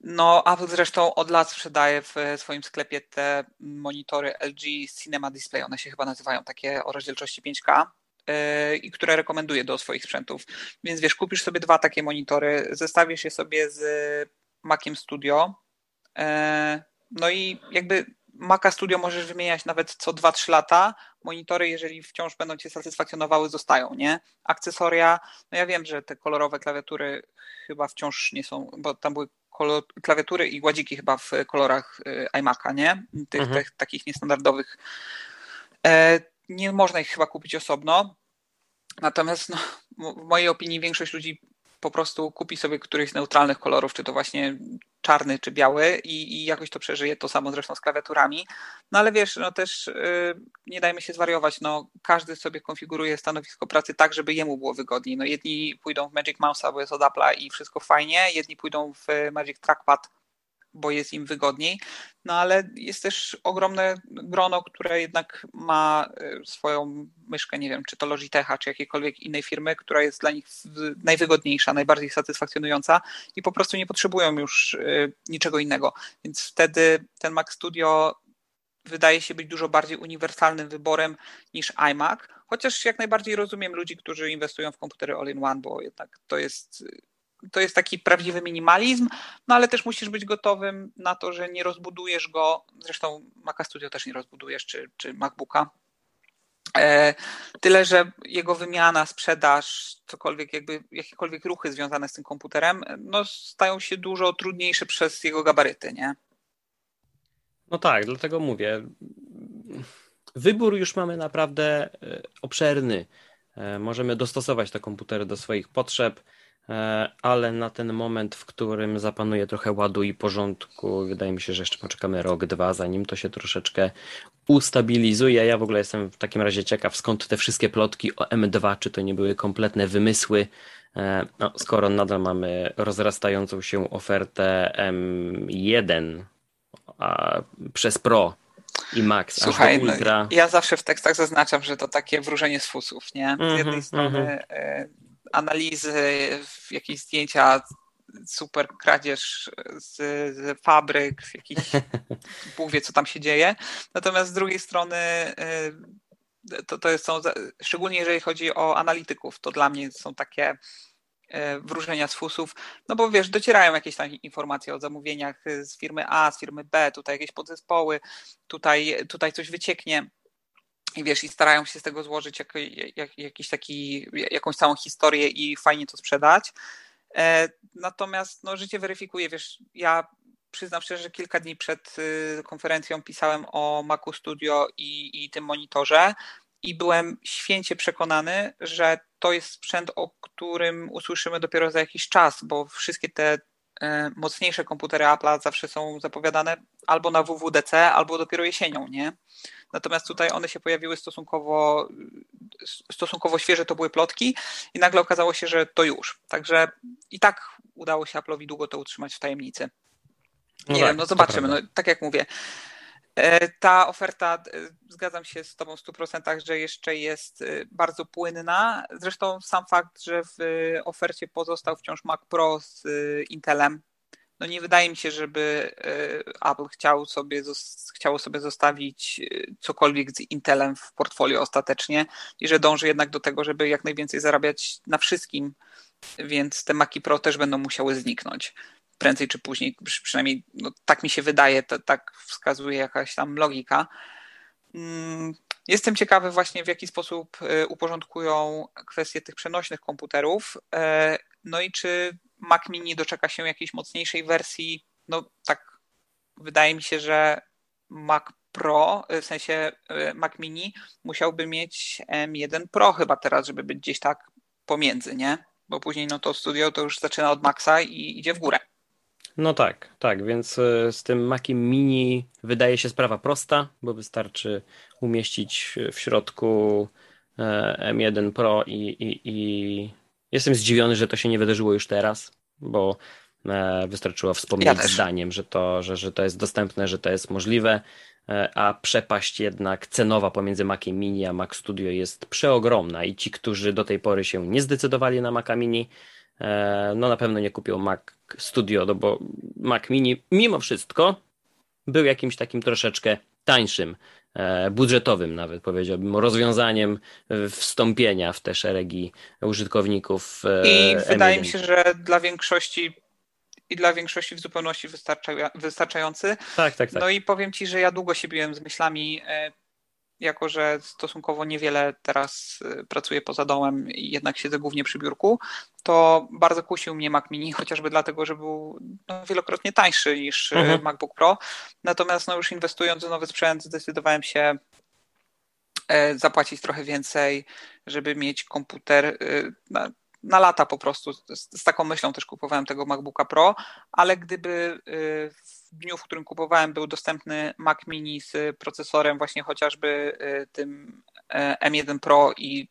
no, Apple zresztą od lat sprzedaje w swoim sklepie te monitory LG Cinema Display, one się chyba nazywają takie o rozdzielczości 5K yy, i które rekomenduje do swoich sprzętów. Więc wiesz, kupisz sobie dwa takie monitory, zestawisz je sobie z Maciem Studio, yy, no i jakby Maca Studio możesz wymieniać nawet co 2-3 lata. Monitory, jeżeli wciąż będą Cię satysfakcjonowały, zostają, nie? Akcesoria, no ja wiem, że te kolorowe klawiatury chyba wciąż nie są, bo tam były kolor, klawiatury i gładziki chyba w kolorach y, iMac'a, nie? Tych, mhm. tych takich niestandardowych. E, nie można ich chyba kupić osobno. Natomiast no, w mojej opinii większość ludzi po prostu kupi sobie któryś z neutralnych kolorów, czy to właśnie czarny, czy biały i, i jakoś to przeżyje, to samo zresztą z klawiaturami. No ale wiesz, no też yy, nie dajmy się zwariować, no każdy sobie konfiguruje stanowisko pracy tak, żeby jemu było wygodniej. No jedni pójdą w Magic Mouse'a, bo jest od Apple'a i wszystko fajnie, jedni pójdą w Magic Trackpad, bo jest im wygodniej. No ale jest też ogromne grono, które jednak ma e, swoją myszkę, nie wiem, czy to Logitecha, czy jakiejkolwiek innej firmy, która jest dla nich najwygodniejsza, najbardziej satysfakcjonująca i po prostu nie potrzebują już e, niczego innego. Więc wtedy ten Mac Studio wydaje się być dużo bardziej uniwersalnym wyborem niż iMac, chociaż jak najbardziej rozumiem ludzi, którzy inwestują w komputery all-in-one, bo jednak to jest to jest taki prawdziwy minimalizm, no ale też musisz być gotowym na to, że nie rozbudujesz go, zresztą Maca Studio też nie rozbudujesz, czy, czy MacBooka. E, tyle, że jego wymiana, sprzedaż, cokolwiek, jakby jakiekolwiek ruchy związane z tym komputerem, no stają się dużo trudniejsze przez jego gabaryty, nie? No tak, dlatego mówię. Wybór już mamy naprawdę e, obszerny. E, możemy dostosować te komputery do swoich potrzeb ale na ten moment, w którym zapanuje trochę ładu i porządku, wydaje mi się, że jeszcze poczekamy rok, dwa, zanim to się troszeczkę ustabilizuje. Ja w ogóle jestem w takim razie ciekaw, skąd te wszystkie plotki o M2, czy to nie były kompletne wymysły, e, no, skoro nadal mamy rozrastającą się ofertę M1 a, przez Pro i Max. Słuchaj, no, ja zawsze w tekstach zaznaczam, że to takie wróżenie z fusów, nie? Z jednej mm -hmm, strony mm -hmm analizy, jakieś zdjęcia, super kradzież z, z fabryk, jakichś, Bóg [LAUGHS] wie co tam się dzieje. Natomiast z drugiej strony y, to, to jest, są, szczególnie jeżeli chodzi o analityków, to dla mnie są takie y, wróżenia z fusów, no bo wiesz, docierają jakieś tam informacje o zamówieniach z firmy A, z firmy B, tutaj jakieś podzespoły, tutaj, tutaj coś wycieknie i wiesz, i starają się z tego złożyć jak, jak, jakiś taki, jakąś całą historię i fajnie to sprzedać. E, natomiast no, życie weryfikuje, wiesz, ja przyznam szczerze, że kilka dni przed y, konferencją pisałem o Macu Studio i, i tym monitorze i byłem święcie przekonany, że to jest sprzęt, o którym usłyszymy dopiero za jakiś czas, bo wszystkie te e, mocniejsze komputery Apple zawsze są zapowiadane albo na WWDC, albo dopiero jesienią, nie? Natomiast tutaj one się pojawiły stosunkowo, stosunkowo świeże, to były plotki i nagle okazało się, że to już. Także i tak udało się Apple'owi długo to utrzymać w tajemnicy. No Nie tak, wiem, no zobaczymy. No, tak jak mówię, e, ta oferta, e, zgadzam się z Tobą w 100%, że jeszcze jest e, bardzo płynna. Zresztą sam fakt, że w ofercie pozostał wciąż Mac Pro z Intelem, no nie wydaje mi się, żeby e, Apple chciał sobie, chciało sobie zostawić e, cokolwiek z Intelem w portfolio ostatecznie i że dąży jednak do tego, żeby jak najwięcej zarabiać na wszystkim, więc te Maci Pro też będą musiały zniknąć prędzej czy później, przynajmniej no, tak mi się wydaje, to, tak wskazuje jakaś tam logika. Mm, jestem ciekawy właśnie w jaki sposób e, uporządkują kwestie tych przenośnych komputerów, no i czy Mac Mini doczeka się jakiejś mocniejszej wersji. No tak, wydaje mi się, że Mac Pro, w sensie e, Mac Mini musiałby mieć M1 Pro chyba teraz, żeby być gdzieś tak pomiędzy, nie? Bo później no to studio to już zaczyna od Maxa i idzie w górę. No tak, tak, więc e, z tym Maciem Mini wydaje się sprawa prosta, bo wystarczy umieścić w środku e, M1 Pro i, i, i Jestem zdziwiony, że to się nie wydarzyło już teraz, bo e, wystarczyło wspomnieć ja zdaniem, że to, że, że to jest dostępne, że to jest możliwe, e, a przepaść jednak cenowa pomiędzy Maciem Mini a Mac Studio jest przeogromna i ci, którzy do tej pory się nie zdecydowali na Maca Mini, e, no na pewno nie kupią Mac Studio, no bo Mac Mini mimo wszystko był jakimś takim troszeczkę tańszym budżetowym nawet powiedziałbym, rozwiązaniem wstąpienia w te szeregi użytkowników. E, I wydaje mi się, że dla większości i dla większości w zupełności wystarczający. Tak, tak, tak. No i powiem Ci, że ja długo się biłem z myślami, e, jako że stosunkowo niewiele teraz e, pracuję poza domem i jednak siedzę głównie przy biurku, to bardzo kusił mnie Mac Mini, [LAUGHS] chociażby dlatego, że był no, wielokrotnie tańszy niż e, mhm. MacBook Pro. Natomiast no, już inwestując w nowy sprzęt, zdecydowałem się zapłacić trochę więcej, żeby mieć komputer na, lata po prostu. Z, z, taką myślą też kupowałem tego MacBooka Pro, ale gdyby y, w dniu, w którym kupowałem, był dostępny Mac Mini z procesorem właśnie chociażby y, tym y, M1 Pro i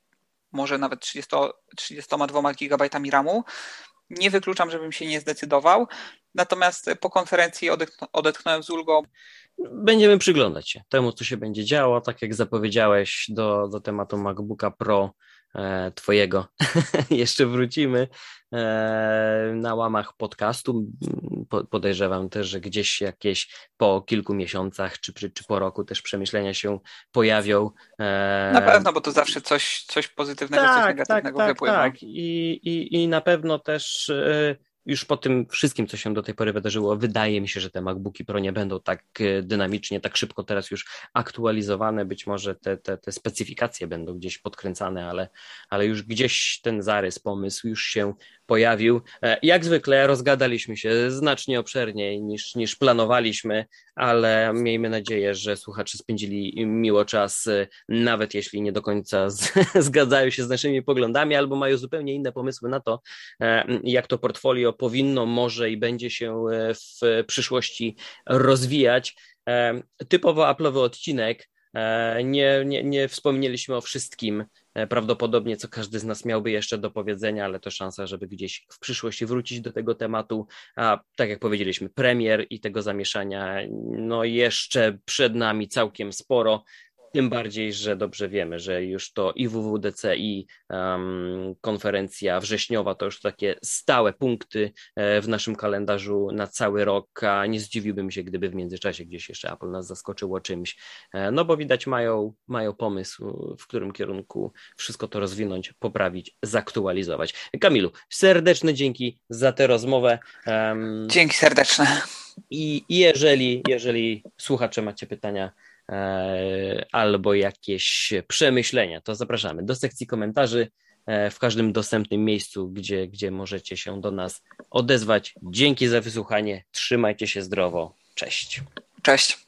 może nawet 30, 32 GB RAMu, nie wykluczam, żebym się nie zdecydował. Natomiast po konferencji odetchnąłem z ulgą. Będziemy przyglądać się temu, co się będzie działo. Tak jak zapowiedziałeś, do, do tematu MacBooka Pro twojego [LAUGHS] jeszcze wrócimy e, na łamach podcastu. Podejrzewam też, że gdzieś jakieś po kilku miesiącach czy, czy po roku też przemyślenia się pojawią. E, na pewno, bo to zawsze coś, coś pozytywnego, tak, coś tak, negatywnego tak, wypływa. Tak, I, i, i na pewno też już po tym wszystkim, co się do tej pory wydarzyło, wydaje mi się, że te MacBooki Pro nie będą tak e, dynamicznie, tak szybko teraz już aktualizowane. Być może te, te, te specyfikacje będą gdzieś podkręcane, ale, ale już gdzieś ten zarys, pomysł już się pojawił. E, jak zwykle rozgadaliśmy się znacznie obszerniej niż, niż planowaliśmy, ale miejmy nadzieję, że słuchacze spędzili miło czas, e, nawet jeśli nie do końca z, [LAUGHS] zgadzają się z naszymi poglądami albo mają zupełnie inne pomysły na to, e, jak to portfolio powinno, może i będzie się w przyszłości rozwijać. Typowo Apple'owy odcinek. Nie, nie, nie wspomnieliśmy o wszystkim, prawdopodobnie co każdy z nas miałby jeszcze do powiedzenia, ale to szansa, żeby gdzieś w przyszłości wrócić do tego tematu. A tak jak powiedzieliśmy, premier i tego zamieszania, no jeszcze przed nami całkiem sporo. Tym bardziej, że dobrze wiemy, że już to i WWDC, i um, konferencja wrześniowa to już takie stałe punkty e, w naszym kalendarzu na cały rok, a nie zdziwiłbym się, gdyby w międzyczasie gdzieś jeszcze Apple nas zaskoczyło czymś. E, no bo widać, mają, mają pomysł, w którym kierunku wszystko to rozwinąć, poprawić, zaktualizować. Kamilu, serdeczne dzięki za tę rozmowę. Um, dzięki serdeczne. I jeżeli, jeżeli słuchacze macie pytania, albo jakieś przemyślenia, to zapraszamy do sekcji komentarzy e, w każdym dostępnym miejscu, gdzie, gdzie możecie się do nas odezwać. Dzięki za wysłuchanie. Trzymajcie się zdrowo. Cześć. Cześć.